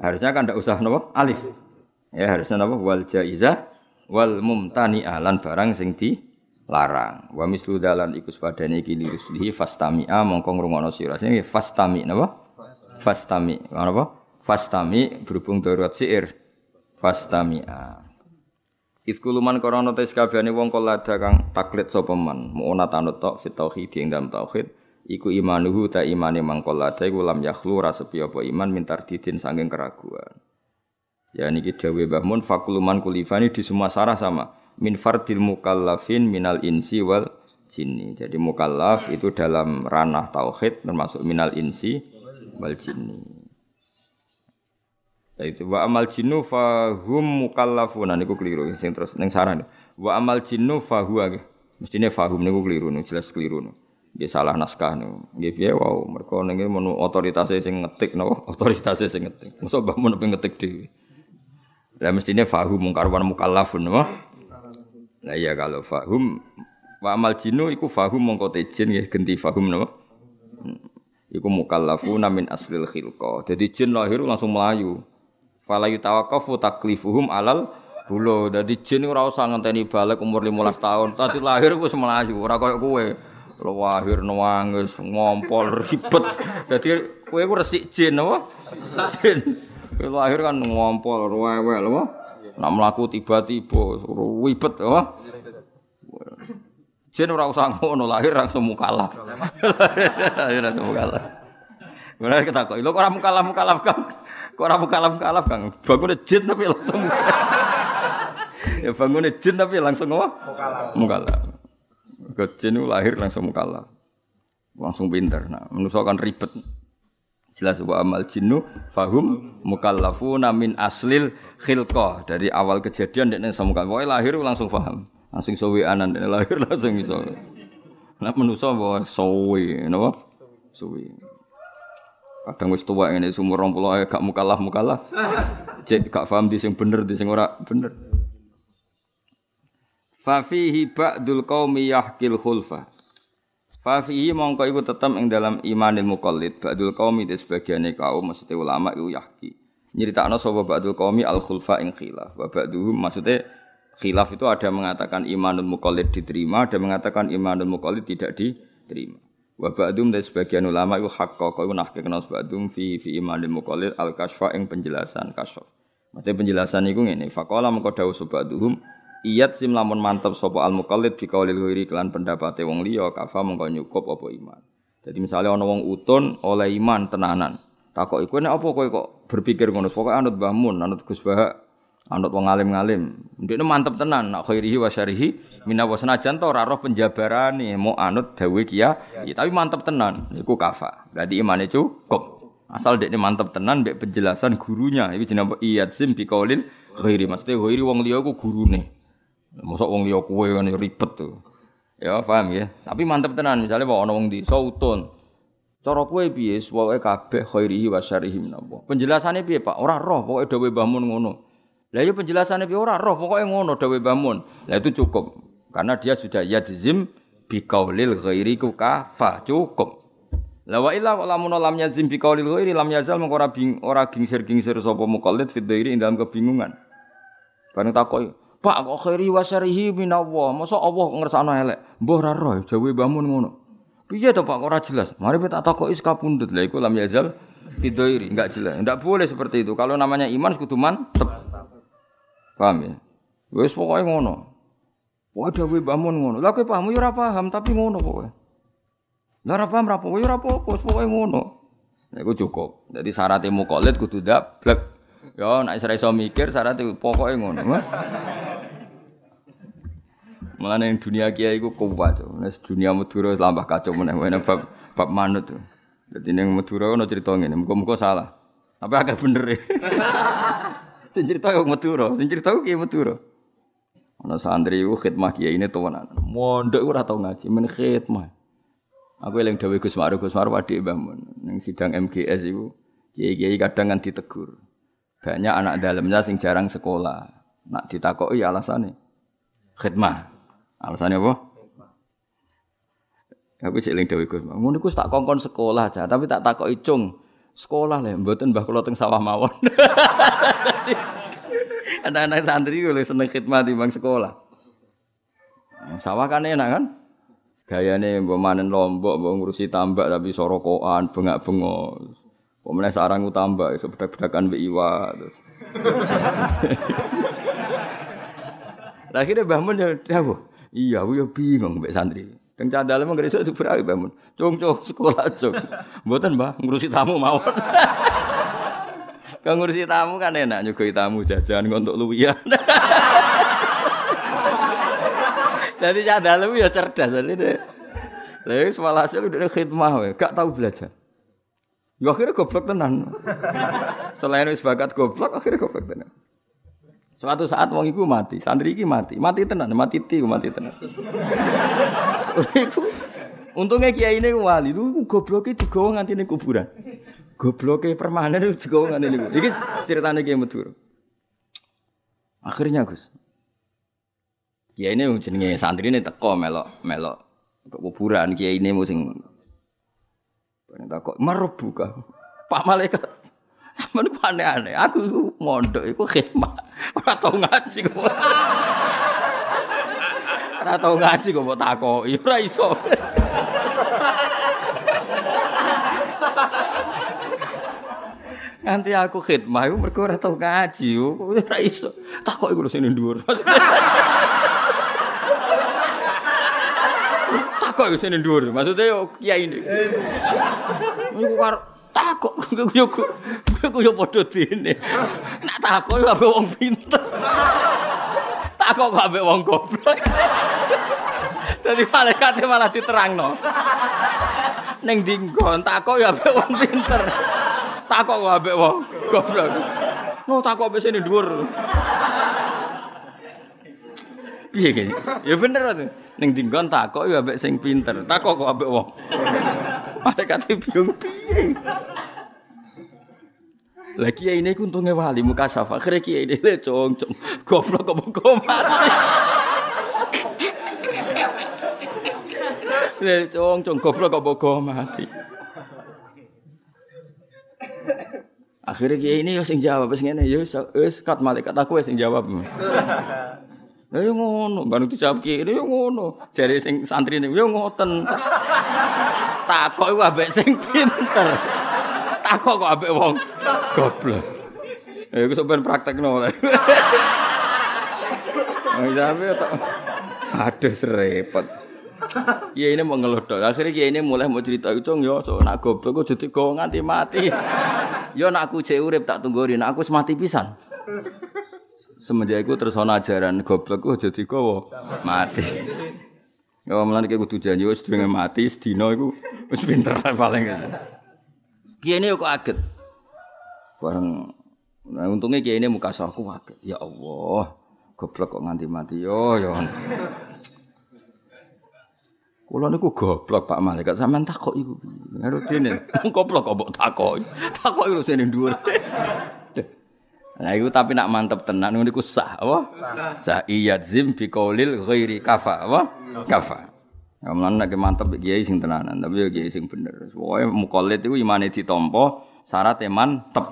Speaker 1: harusnya kan ndak usah napa alif ya harusnya napa wal jaiza wal mumtani lan barang sing di larang. Wa mislu dalan iku sepadane iki liruslihi fastami'a mongko ngrungokno sira. Sing fastami napa? Fastami. Napa? Fastami berhubung darurat syair. Fastami'a. Iskuluman korona tes kabehane wong kolada kang taklid sapa man, mu'ona tanut tok fit tauhid ing dalam tauhid, iku imanuhu ta imane mangkol lada iku lam yakhlu ra apa iman mintar didin saking keraguan. Ya niki dawe Mbah Mun fakuluman kulifani di semua sarah sama. Min fardil mukallafin minal insi wal jinni. Jadi mukallaf itu dalam ranah tauhid termasuk minal insi wal jinni. Itu wa amal jinnu fahum mukallafuna niku keliru sing terus ning sarah. Wa amal jinnu fahuwa mestine fahum niku keliru jelas keliru. Nggih salah naskah niku. Nggih piye wow mergo ning otoritas sing ngetik napa otoritas sing ngetik. Mosok mbah mun ngetik dhewe. Lah mestine fahum mungkar wa mukallafun wah. Lah iya kalau fahum wa amal jinu iku fahum mongko tejin ya genti fahum napa? Hmm. Iku mukallafuna min aslil khilqa. Jadi jin lahir langsung melayu. Fala yutawaqqafu taklifuhum alal bulo. Dadi jin ora usah ngenteni balik umur 15 tahun. Tadi lahir wis melayu, ora koyo kowe. Lahir nangis, ngompol ribet. Dadi kowe ku resik jin apa? Jin. Kowe lahir kan ngompol rewel apa? Nak mlaku tiba-tiba wibet apa? Jen ora usah ngono lahir langsung mukalaf. lahir langsung mukalaf. Mulai kita kok, lo ora mukalaf mukalaf kang, kok ora mukalaf mukalaf kang, bangun jin tapi langsung ya bangun jin tapi langsung apa? Mukalaf. Mukalaf. Jin lahir langsung mukalaf, langsung pinter. Nah, manusia kan ribet. Jelas wa amal jinnu fahum mukallafuna min aslil khilqah. Dari awal kejadian dan sama Pokoke lahir langsung paham langsung sowi anan dan lahir langsung iso. Nah manusa bahwa sowi napa? Sowi kadang wis tuwa ngene umur 20 gak mukallaf mukallaf cek gak paham di sing bener di sing ora bener fa fihi ba'dul qaumi yahkil khulfa Fa fihi mongko iku tetep ing dalam imanil muqallid ba'dul qaumi di sebagian kaum maksudnya ulama iku yahki. Nyeritakno sapa ba'dul qaumi al khulfa ing khilaf. Wa ba'duhum maksudnya khilaf itu ada mengatakan imanul muqallid diterima, ada mengatakan imanul muqallid tidak diterima. Wa ba'dum dari sebagian ulama iku hakka kau nahkekno ba'dum fi fi imanil muqallid al kasfa ing penjelasan kasf. Maksudnya penjelasan iku ngene, faqala mengko dawuh ba'duhum Iyat sim lamun mantep sapa al mukallid bi qaulil ghairi kelan pendapate wong liya kafa mengko nyukup apa iman. Jadi misalnya ana wong utun oleh iman tenanan. Takok iku nek apa kowe kok berpikir ngono? Pokoke anut Mbah Mun, anut Gus anut wong alim-alim. Ndekne mantep tenan nak khairihi wa syarihi minawa senajan to ora roh penjabarane mau anut dawe kiya, ya, tapi mantep tenan iku kafa. Berarti imane cukup. Asal dekne mantep tenan mbek penjelasan gurunya. Iki jenenge iyat sim bi qaulil ghairi. Maksudnya ghairi wong liya ku gurune. Mosok wong liya kowe kan ribet tuh. Ya paham ya. Tapi mantep tenan misalnya bawa wong di sautun. Cara kowe piye pokoke kabeh khairihi wa syarihi minallah. Penjelasannya piye Pak? Ora roh pokoke dawuh Mbah ngono. Lah ya penjelasannya piye ora roh pokoke ngono dawuh Mbah Lah itu cukup. Karena dia sudah yadzim bi qaulil ghairi ku kafa cukup. La wa illa lamun lam yazim bi qaulil ghairi lam yazal mengko ora bing ora gingsir-gingsir sapa muqallid fi dhairi dalam kebingungan. Bareng takoki, Pak kok khairi wa syarihi minallah. Masa Allah ngersakno elek. Mbah ra roh jawe bangun ngono. Piye to Pak ora jelas? Mari kita takoki sekapundut. Lah iku lam yazal fidairi, enggak jelas. Enggak boleh seperti itu. Kalau namanya iman kudu mantep. Paham ya? Wis pokoke ngono. Wah dawe bangun ngono. Lah kowe paham yo paham tapi ngono pokoke. Lah ora paham ra pokoke yo ora pokoke ngono. Nah, iku cukup. Jadi syaratnya mukolit kudu dablek. Yo nek iso mikir syaratnya pokoke ngono. Mulane ning dunia kiai iku kuat. Nek dunia Madura tambah kacau meneh meneh bab bab manut. Dadi ning Madura ono crita ngene, muga-muga salah. Tapi agak bener e. Sing cerita yo Madura, sing cerita ku kiai Madura. Ana santri iku khidmah kiai ini tuwanan. Mondok ora tau ngaji, men khidmah. Aku eling dawuh Gus Ma'ruf, Gus Ma'ruf adik Mbah Mun ning sidang MGS iku kiai-kiai kadang kan ditegur. Banyak anak dalamnya sing jarang sekolah. Nak ditakoki alasannya khidmah. Alasannya apa? Aku cek ling dewe Gus. Ngono iku tak kongkon sekolah aja, tapi tak takok icung. Sekolah lah, mboten mbah kula teng sawah mawon. Anak-anak santri kalau seneng khidmat di bang sekolah. Sawah kan enak kan? Gayane mbok manen lombok, mbok ngurusi tambak tapi sorokoan, bengak-bengok. Pemenang sarang tambak, sebedak-bedakan mbek iwa. Lah akhirnya Mbah ya Iya, aku ya bingung mbek santri. Teng cadal emang gak iso diberawi Mbah Mun. Cung cung sekolah cung. Mboten Mbah, ngurusi tamu mawon. Kang ngurusi tamu kan enak nyugoi tamu jajan untuk luwian. Jadi cadal ya cerdas jadi deh. Lalu semalah hasil udah khidmah, we. gak tahu belajar. Ya akhirnya goblok tenan. Selain wis bakat goblok, akhirnya goblok tenan. Suatu saat wong iku mati, santri iki mati, mati tenan, mati ti, mati tenan. Untungnya kiai ini wali, lu gobloknya digawa nganti ning kuburan. Gobloknya permanen itu digawa nganti ning. Iki ceritanya kiai Madura. Akhirnya Gus. Kiai ini jenenge santri ini teko melok ke kuburan kiai ini musim. Bareng takok merebuka. Pak malaikat ku aneh-aneh. Aku mondok iku khidmat. Ora tau ngaji kok. Ora tau ngaji kok mbok takoki. Ora iso. Nanti aku khidmah iku mergo ora tau ngaji. Ora iso. Takoki lho sing dhuwur. Takoki sing dhuwur. Maksudnya yo kiai ini. Iku karo takok yo ku yo padha dene. Nak takok yo ambek wong pinter. Takok kok ambek wong goblok. Dadi malaikat malah diterangno. Ning dinggon takok yo ambek wong pinter. Takok kok ambek wong goblok. Mau takok wis ning dhuwur. Piye kene? Ya bener to. Ning dinggon takok yo ambek sing pinter. Takok kok ambek wong. Malaikat bingung piye. Lah kiai ini untungnya wali muka safa. Akhirnya kiai ini le cong cong goblok kok kok mati. Le cong goblok kok kok mati. Akhirnya kiai ini sing jawab wis ngene yo wis kat malaikat aku sing jawab. Lah yo ngono, baru dijawab kiai yo ngono. Jare sing santri ini yo ngoten. Takok iku ambek sing pinter. Takok kok ambek wong goblok. Ya iku sampean praktekno. Wong sampe tok aduh serepet. Ya ini mau ngelodok. Akhirnya kiai ini mulai mau cerita itu, yo so nak goblok kok jadi kau nganti mati. Yo nak aku cek urip tak tungguin, aku semati pisan. Semenjak itu terus ana ajaran goblok kok jadi kau mati. Ya malah kayak kudu janji wis dhewe mati sedina iku wis pinter paling. Ini kok kaget. Bareng nah untungnya kiai ini muka sahku kaget. Ya Allah, goblok kok nganti mati yo yo. Kulo niku goblok Pak Malaikat sampean takok iku. Ngaruh dene. Goblok kok mbok takok. Takok lho sing dhuwur. Nah iku tapi nak mantep tenan niku sah apa? Sah iyad zim bi qaulil ghairi kafa apa? Kafa. Ya mlan nek mantep kiai sing tenanan, tapi ya kiai sing bener. Pokoke mukallid iku imane ditampa, syarat mantep.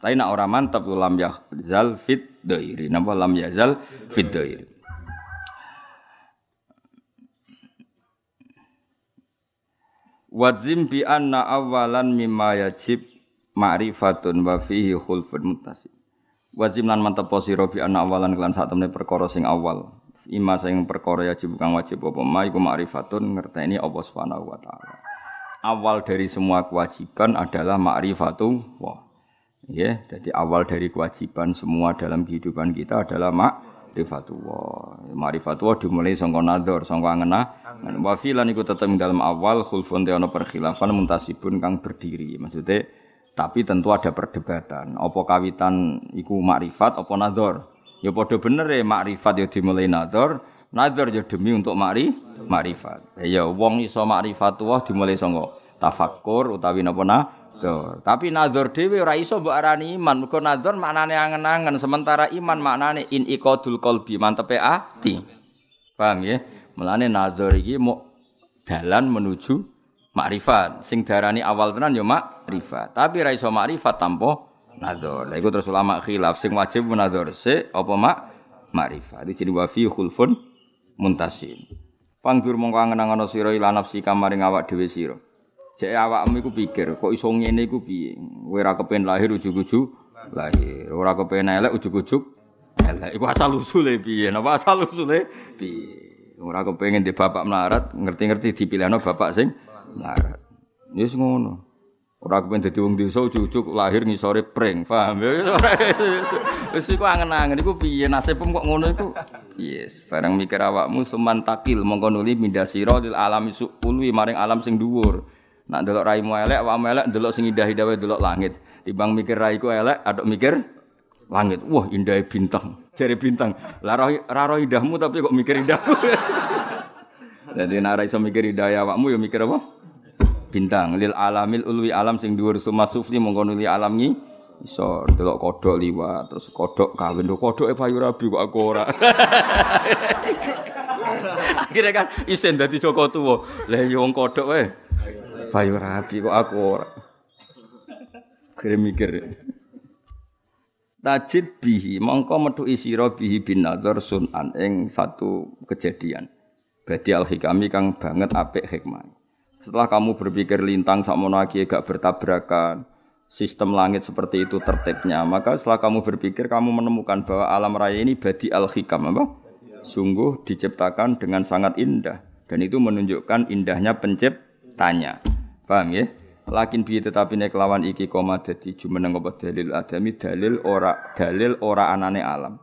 Speaker 1: Tapi nak ora mantep lam yazal fit dairi. Napa lam yazal fit dairi. Wadzim bi anna awalan mimma yajib ma'rifatun wa fihi khulfun mutasib. Wadzim lan mantep sira bi anna awalan kelan sak temne perkara sing awal. Ima sing perkara yajib kang wajib apa ma iku ma'rifatun ngerteni Allah Subhanahu wa taala. Awal dari semua kewajiban adalah ma'rifatullah. Ya, jadi awal dari kewajiban semua dalam kehidupan kita adalah ma'rifatullah. Ma'rifatullah dimulai sangka nadzar, sangka ngena. Wa filan iku tetep dalam awal khulfun te ana perkhilafan muntasibun kang berdiri. Maksudnya tapi tentu ada perdebatan. Apa kawitan iku makrifat apa nadzar? Ya padha bener ya makrifat ya dimulai nadzar, nadzar ya demi untuk makri makrifat. Ya wong iso makrifatullah dimulai sangka tafakkur utawi napa nadzar. Tapi nadzar dhewe ora iso mbok arani iman. Mergo nadzar maknane angen-angen, sementara iman maknane in iqadul qalbi, mantepe ati. Paham ya? Mulane nadzar iki mau dalan menuju makrifat. Sing darani awal tenan ya makrifat. Tapi ra iso makrifat tanpa Nador. Lah iku terus ulama khilaf sing wajib munadzor se apa mak makrifat. Iki wa fi khulfun muntasin. Pangdur mongko angen-angen sira ila nafsi kamaring awak dhewe sira. Jek awakmu iku pikir, kok iso ngene iku piye? Kowe ora kepen lahir ujug-ujug lahir. Ora kepen elek ujug-ujug elek. Iku asal usule piye? Napa asal usule piye? Ora kepengin di bapak melarat, ngerti-ngerti dipilihno bapak sing melarat. Wis ngono. Ora kepen dadi wong desa ujug-ujug lahir ngisore pring, paham ya? Wis iku angen-angen iku piye nasibmu kok ngono iku? Yes, bareng mikir awakmu seman takil mongko nuli minda sira lil alami su'ulwi maring alam sing dhuwur. Nak delok raimu elek, awakmu elek delok sing indah-indah wae delok langit. Timbang mikir raiku elek, aduk mikir langit. Wah, indah bintang. Jari bintang. Lah roh indahmu tapi kok mikir indahku. Jadi nak ra iso mikir indah awakmu ya mikir apa? Bintang lil alamil ulwi alam sing dhuwur suma sufli mongko nuli alam ngi iso delok kodok liwat terus kodok kawin lho kodoke payu rabi kok aku ora. Akhirnya kan isen dadi Joko tuwa. Lah ya kodok. Bayu rapi kok aku ora. Kira mikir. Tajid bihi mongko metu isira bihi bin nazar sunan ing satu kejadian. Badi al hikami kang banget apik hikmah. Setelah kamu berpikir lintang sakmono gak bertabrakan, sistem langit seperti itu tertibnya, maka setelah kamu berpikir kamu menemukan bahwa alam raya ini badi al hikam apa? Sungguh diciptakan dengan sangat indah dan itu menunjukkan indahnya penciptanya. Paham ya? Lakin bi tetapi nek lawan iki koma dadi jumeneng apa dalil adami dalil ora dalil ora anane alam.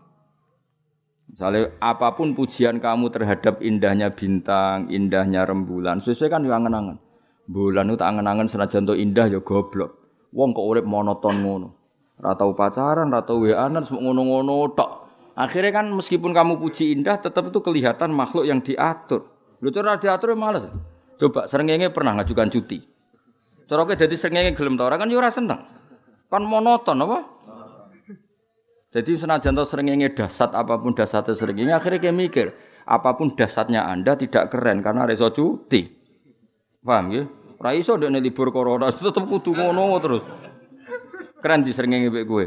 Speaker 1: Misalnya apa pun pujian kamu terhadap indahnya bintang, indahnya rembulan, sesuai kan yang angen-angen. Bulan itu angen-angen senajan indah ya goblok. Wong kok urip monoton ngono. Ora tau pacaran, ora tau weanan, semua ngono-ngono tok. Akhirnya kan meskipun kamu puji indah, tetap itu kelihatan makhluk yang diatur. Lu cara diatur ya males. Coba serengenge pernah ngajukan cuti. Cara kowe dadi srengenge gelem ta ora kan yo ora seneng. Kan monoton apa? Jadi senajan to srengenge dasat apa pun dasate srengenge akhirnya kayak mikir, apa pun dasatnya Anda tidak keren karena reso cuti. Paham ya? Ora iso ndekne libur corona tetep kudu ngono terus. Keren di srengenge mbek kowe.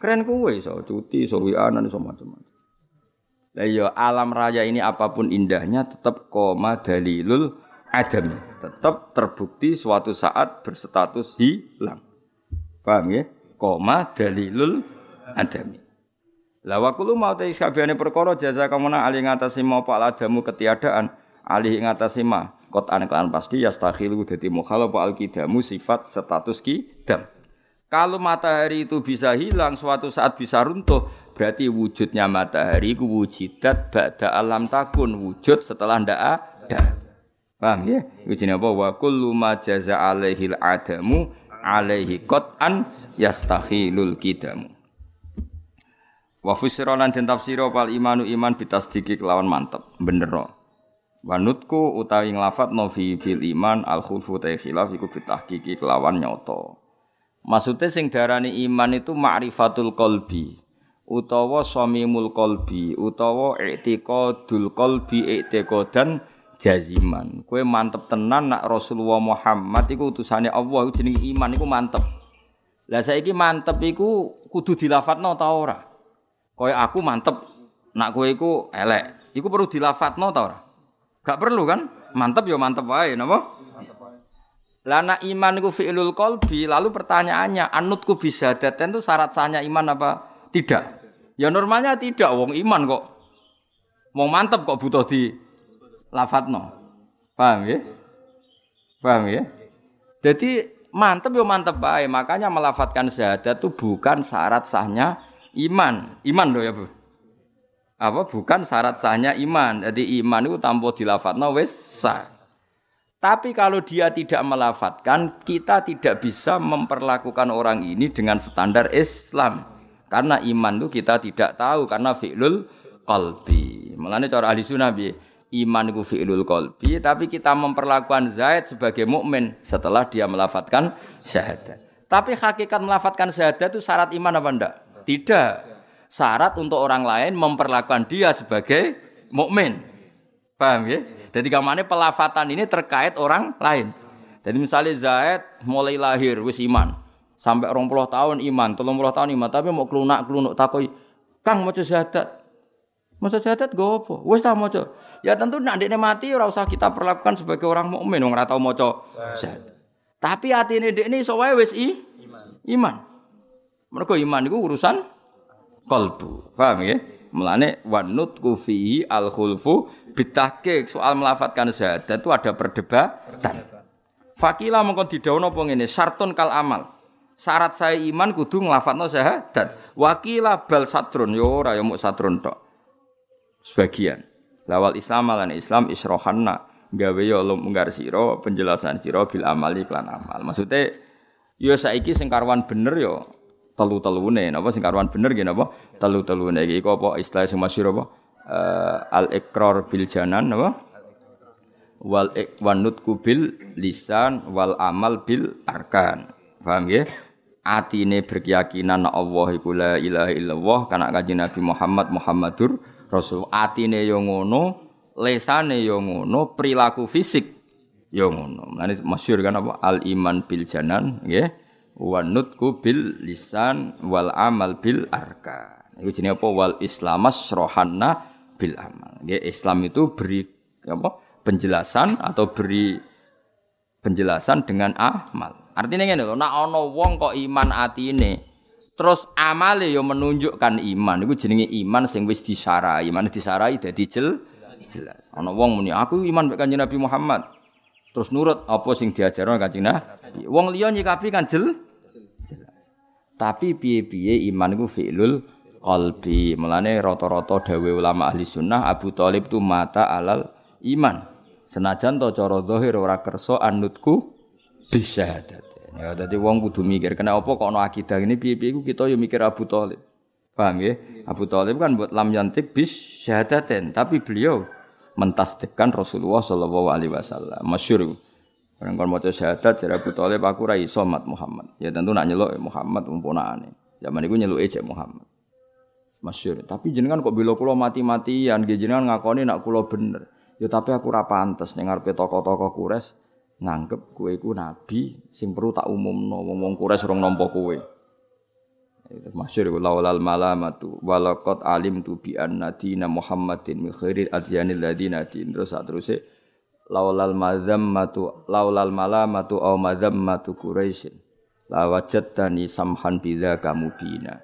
Speaker 1: Keren kowe iso cuti, iso wianan, iso macam-macam. Lah iya alam raya ini apa pun indahnya tetap koma dalilul adam tetap terbukti suatu saat berstatus hilang. Paham ya? Koma dalilul adami. La wa kullu ma ta isabiyane perkara jaza kamuna ali ngatasi ma pak adamu ketiadaan ali ngatasi ma kot anekan pasti yastakhilu dadi mukhalafa al kidamu sifat status kidam. Kalau matahari itu bisa hilang suatu saat bisa runtuh berarti wujudnya matahari ku wujidat ba'da alam takun wujud setelah ndak ada. Paham ya? Iku jenenge apa? Wa kullu ma jaza alaihi adamu alaihi qat'an yastakhilul kidamu. Wa fusira lan den tafsira pal imanu iman bitasdiki kelawan mantep, bener. Wanutku utawi nglafat no fi bil iman al khulfu ta khilaf iku bitahqiqi kelawan nyoto. Maksudnya sing darani iman itu ma'rifatul qalbi utawa samimul qalbi utawa i'tiqadul qalbi i'tiqadan jaziman. Kue mantep tenan nak Rasulullah Muhammad iku utusane Allah jenenge iman iku mantep. Lah saiki mantep iku kudu dilafatno ta ora? Kaya aku mantep nak kowe iku elek. Iku perlu dilafatno ta ora? Gak perlu kan? Mantep ya mantep wae napa? Mantep wae. Lah nak iman iku fi'lul qalbi, lalu pertanyaannya anutku bisa daten itu syarat sahnya iman apa tidak? Ya normalnya tidak, wong iman kok. Wong mantep kok butuh di lafadzno. Paham ya? Paham ya? Jadi mantep yo mantep baik. Makanya melafatkan syahadat itu bukan syarat sahnya iman. Iman loh ya bu. Apa bukan syarat sahnya iman. Jadi iman itu tanpa dilafatno wes sah. Tapi kalau dia tidak melafatkan, kita tidak bisa memperlakukan orang ini dengan standar Islam. Karena iman itu kita tidak tahu karena fi'lul qalbi. Mulane cara ahli sunnah iman itu fi'lul qalbi tapi kita memperlakukan Zaid sebagai mukmin setelah dia melafatkan syahadat. Tapi hakikat melafatkan syahadat itu syarat iman apa enggak? Tidak. Syarat untuk orang lain memperlakukan dia sebagai mukmin. Paham ya? Jadi ke mana pelafatan ini terkait orang lain. Jadi misalnya Zaid mulai lahir wis iman. Sampai 20 tahun iman, 30 tahun iman, tapi mau kelunak-kelunuk takoi, "Kang maca syahadat." Maca syahadat go apa? Wis ta maca. Ya tentu nak ndekne mati ora usah kita perlakukan sebagai orang mukmin wong ora tau maca syahadat. Tapi atine ndekne iso wae wis i iman. Mergo iman iku urusan kalbu. Paham ya? Mulane wanut kufihi al khulfu bitahqiq soal melafatkan syahadat itu ada perdebatan. Fakila mengkon didhawuhna apa ngene, syartun kal amal. Syarat saya iman kudu nglafatno syahadat. Wakila bal satrun yo ora yo muk satrun tok. Sebagian. Lawal Islam lan Islam isrohanna. Gawe yo munggar sira penjelasan sira bil amali klan amal. Maksudnya yo saiki sing karwan bener yo telu-telune. Napa sing karuan bener nggih napa? Telu-telune. Iki apa istilah sing masyhur apa? Uh, al ikrar bil janan napa? Wal ikwanut kubil lisan wal amal bil arkan. Paham nggih? Atine berkeyakinan Allah iku la ilaha illallah kana kanjeng Nabi Muhammad Muhammadur Rasul atine yo ngono lesane yo ngono perilaku fisik yo ngono Mulane masyhur kan apa al iman bil janan nggih wa nutku bil lisan wal amal bil arka. Iku jenenge apa wal islamas rohanna bil amal. Nggih Islam itu beri apa penjelasan atau beri penjelasan dengan amal. Artinya ngene lho, nek ana wong kok iman atine terus amale yo menunjukkan iman iku jenenge iman sing wis disarai. Iman disarai dadi jel jelas. Ana wong muni aku iman mek Kanjeng Nabi Muhammad. Terus nurut apa sing diajarno Kanjeng Nabi. Wong liya nyikapi kan jel jelas. Tapi piye-piye iman iku fi'lul qalbi. Mulane rata-rata dawe ulama ahli sunnah Abu Thalib tu mata alal iman. Senajan to cara zahir ora kersa anutku bisyahadat. Ya dadi wong kudu mikir kena apa kok ana akidah ini piye-piye kita yo mikir Abu Thalib. Paham ya? Abu Thalib kan buat lam yantik bis syahadaten, tapi beliau mentasdikkan Rasulullah Shallallahu Alaihi Wasallam. Masyur. Orang kon maca syahadat jare Abu Thalib aku ra iso mat Muhammad. Ya tentu nak nyeluk Muhammad umpunane. Zaman iku nyeluke cek Muhammad. Masyur. Tapi jenengan kok bila kula mati-matian, jenengan ngakoni nak kula bener. Ya tapi aku ra pantes ning ngarepe tokoh-tokoh Quraisy nganggep kowe iku nabi sing perlu tak umumno wong-wong Quraisy rong nampa kowe. Masyur iku laulal malamatu walaqad alim tu bi anna dina Muhammadin min khairil adyanil ladina din. Terus sak terusé laulal mazammatu laulal malamatu au mazammatu quraisyin la wajadtani samhan bila kamu bina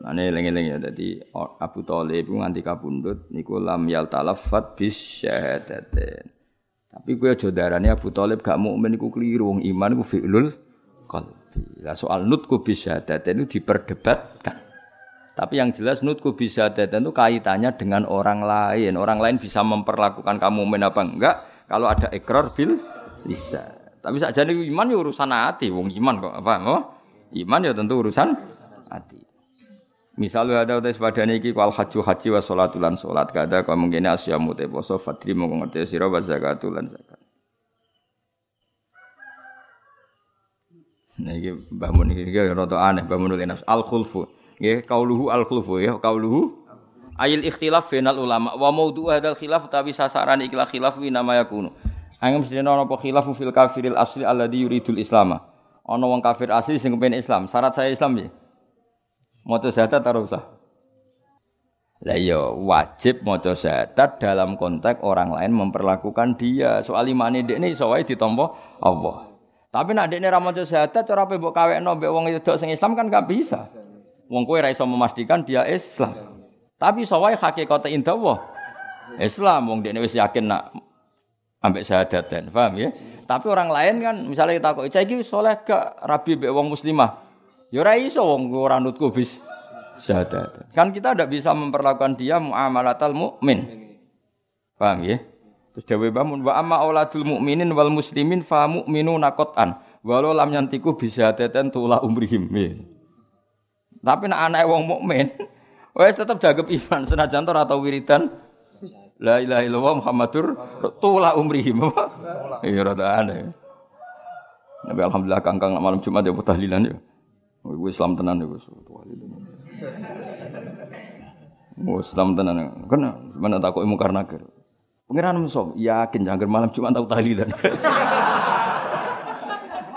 Speaker 1: Ane lengi-lengi ya dadi Abu Thalib nganti kabundut niku lam yal talaffat bis syahadatin. Tapi gue aja darane Abu Thalib gak mukmin iku keliru wong iman iku fi'lul qalbi. Lah soal nutku bis syahadatin itu diperdebatkan. Tapi yang jelas nutku bisa datan itu kaitannya dengan orang lain. Orang lain bisa memperlakukan kamu men apa enggak kalau ada ikrar bil bisa. Tapi saja iman ya urusan hati. Wong iman kok apa? Oh, iman ya tentu urusan hati. Misalnya ada udah pada niki wal haji haji wa sholatulan sholat kada kau mungkin asyamu te poso fatri mau ngerti siro wa zakatulan zakat. Nah ini bangun ini rada aneh bangun nafs al khulfu. Nggih, kauluhu al khulfu ya, kauluhu ayil ikhtilaf bainal ulama wa maudhu hadal khilaf tapi sasaran ikhlas khilaf wi nama yakunu. Angem sedene ana apa khilaf fil kafiril asli alladhi yuridul islama. Ana wong kafir asli sing kepen Islam. Syarat saya Islam ya. Maca syahadat ora usah. Lah iya wajib maca syahadat dalam konteks orang lain memperlakukan dia. Soal imane dekne iso wae ditampa Allah. Tapi nak dekne ra maca syahadat cara pe mbok kawekno mbek wong wedok sing Islam kan gak bisa. Wong kowe ra iso memastikan dia Islam. Tapi sawai hakikate indah Islam wong dekne wis yakin nak ambek syahadaten, paham ya? Tapi orang lain kan misalnya kita kok iki soleh gak rabi mbek wong muslimah. Ya ora iso wong ora nutku bis syahadat. Kan kita tidak bisa memperlakukan dia muamalatal mukmin. Paham ya? Terus dewe bangun wa amma auladul mukminin wal muslimin fa mu'minuna qatan. Walau lam yantiku bisa teten tula umrihim. Ya. Tapi nak anak wong mukmin, wes tetap jaga iman senajan ora tau wiridan La ilaha illallah Muhammadur tula umrihim. Iya rada aneh. Nabi alhamdulillah kangkang malam Jumat ya tahlilan ya. Gue Islam tenan gue tahlilan. Oh, Islam tenan. Kan mana takut ilmu karena ker. Pengiran musuh yakin jangan malam Jumat tahu tahlilan.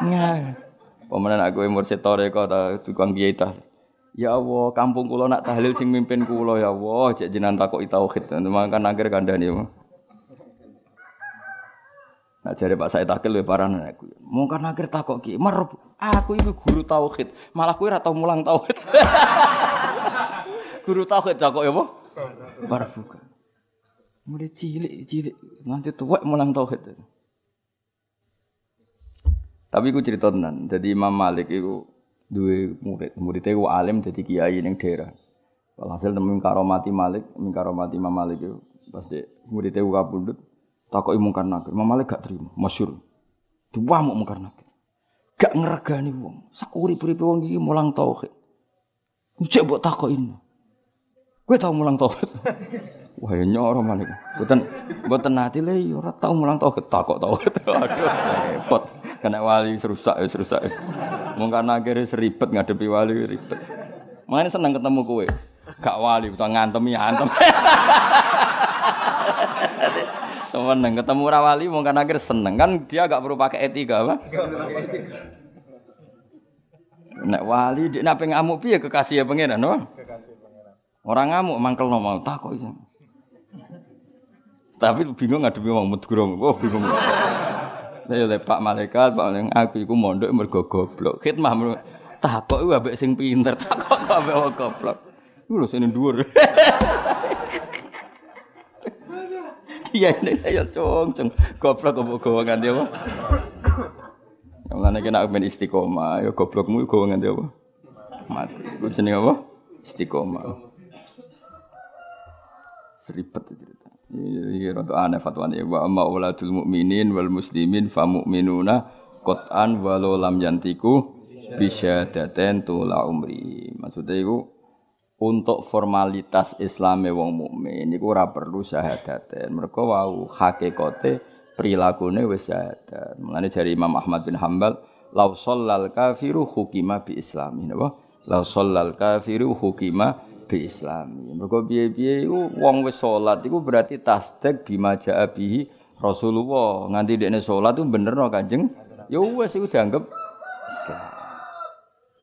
Speaker 1: Nah. Pemenang aku mursid toreko ta tukang kiai. Ya Allah, kampung kula nak tahlil sing mimpin kula ya Allah, cek jenengan takoki tauhid. Mangkan akhir kandhani. Nah jadi Pak Said Akil lebih parah aku. Mungkin akhir takok ki, mer aku itu guru tauhid, malah kue atau mulang tauhid. guru tauhid takok ya apa? Barbuka. Mulai cilik cilik nanti tua mulang tauhid. Tapi aku cerita tenan. Jadi Imam Malik itu dua murid, muridnya itu alim jadi kiai neng daerah. Walhasil temen karomati Malik, karomati Imam Malik itu pas de muridnya itu kabundut takoki mungkar nakir. Imam Malik gak terima, masyhur. Diwamuk mungkar nakir. Gak ngeregani wong. Sak urip-uripe wong iki mulang tauhid. Cek mbok takokin. Kowe tau mulang tauhid? Wah, ya nyoro Malik. Mboten mboten nate le ya ora tau mulang tauhid, takok tauhid. Aduh, repot. Kena wali serusak ya serusak. Mungkar nakir seribet ngadepi wali ribet. Makanya seneng ketemu kowe. Gak wali, utawa ngantemi antem. Seneng ketemu rawali kan akhir seneng kan dia gak perlu pakai etika apa? Nek wali dia nak ngamuk piye kekasih ya pangeran, no? Kekasih pangeran. Orang ngamuk mangkel no mau takut iso. Tapi bingung ngadepi wong medgurung. Oh bingung. Saya oleh Pak Malaikat, Pak Malaikat, aku iku mondok mergo goblok. Khidmah takut iku ambek sing pinter, takut ambek wong goblok. Iku lho sing dhuwur. Iya ini ayo cong cong goblok goblok gowo nganti apa? Mana kena men istiqomah, ya goblokmu gowo nganti apa? Mati. Ku jenenge apa? Istiqomah. Seribet cerita. Iya rada aneh fatwane wa amma uladul mukminin wal muslimin fa mu'minuna qat'an walau lam yantiku bisyadaten tula umri. Maksudnya itu untuk formalitas Islame wong mukmin niku ora perlu syahadaten. Mergo wau hakikate prilakune wis syahadat. Mulane dari Imam Ahmad bin Hambal, "Lau shallal kafiru hukima bi islami." Napa? "Lau shallal kafiru hukima bi islami." Mergo piye-piye iku wong wis salat iku berarti tasdik bima jaa bihi Rasulullah. Nganti dekne salat itu bener no Kanjeng. Ya wis iku dianggap Islam.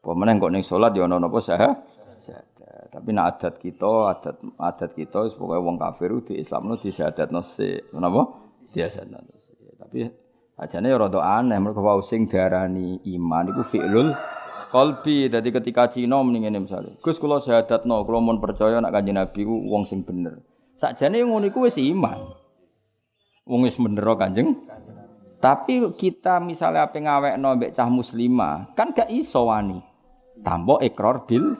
Speaker 1: Pemenang kok ning salat ya ana napa sah? Tapi nak adat kita, adat adat kita pokoknya wong kafir di Islam itu syahadat nasi, kenapa? Dia syahadat nasi. Tapi ajane ya rada aneh mereka wau sing darani iman iku fi'lul qalbi. Dadi ketika Cina mending ngene misale. Gus kula syahadatno, kula mun percaya nak Kanjeng Nabi wong sing bener. Sakjane ngono iku wis iman. Wong wis bener Kanjeng. Tapi kita misalnya apa ngawekno mbek cah muslimah, kan gak iso wani. Tambo ekor bil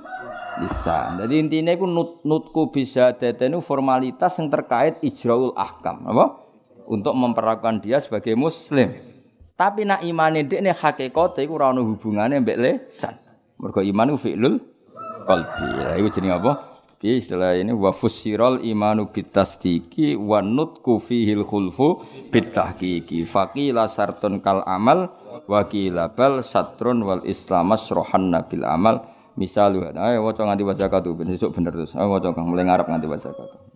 Speaker 1: bisa. Jadi intinya itu nut, nutku bisa itu formalitas yang terkait ijraul ahkam, apa? Untuk memperlakukan dia sebagai muslim. Tapi nak imane ini hakikate iku ora ono hubungane mbek lesan. Mergo iman ku fi'lul qalbi. Ya apa? Piye istilah ini wa fussiral imanu bitasdiki wa nutku fihil khulfu bitahqiqi. Faqila sartun kal amal wa qila bal satrun wal islamas rohan nabil amal Misal, ayo waca nganti waca katu, besok bener terus. Ayo waca kang mulai ngarep nganti waca katu.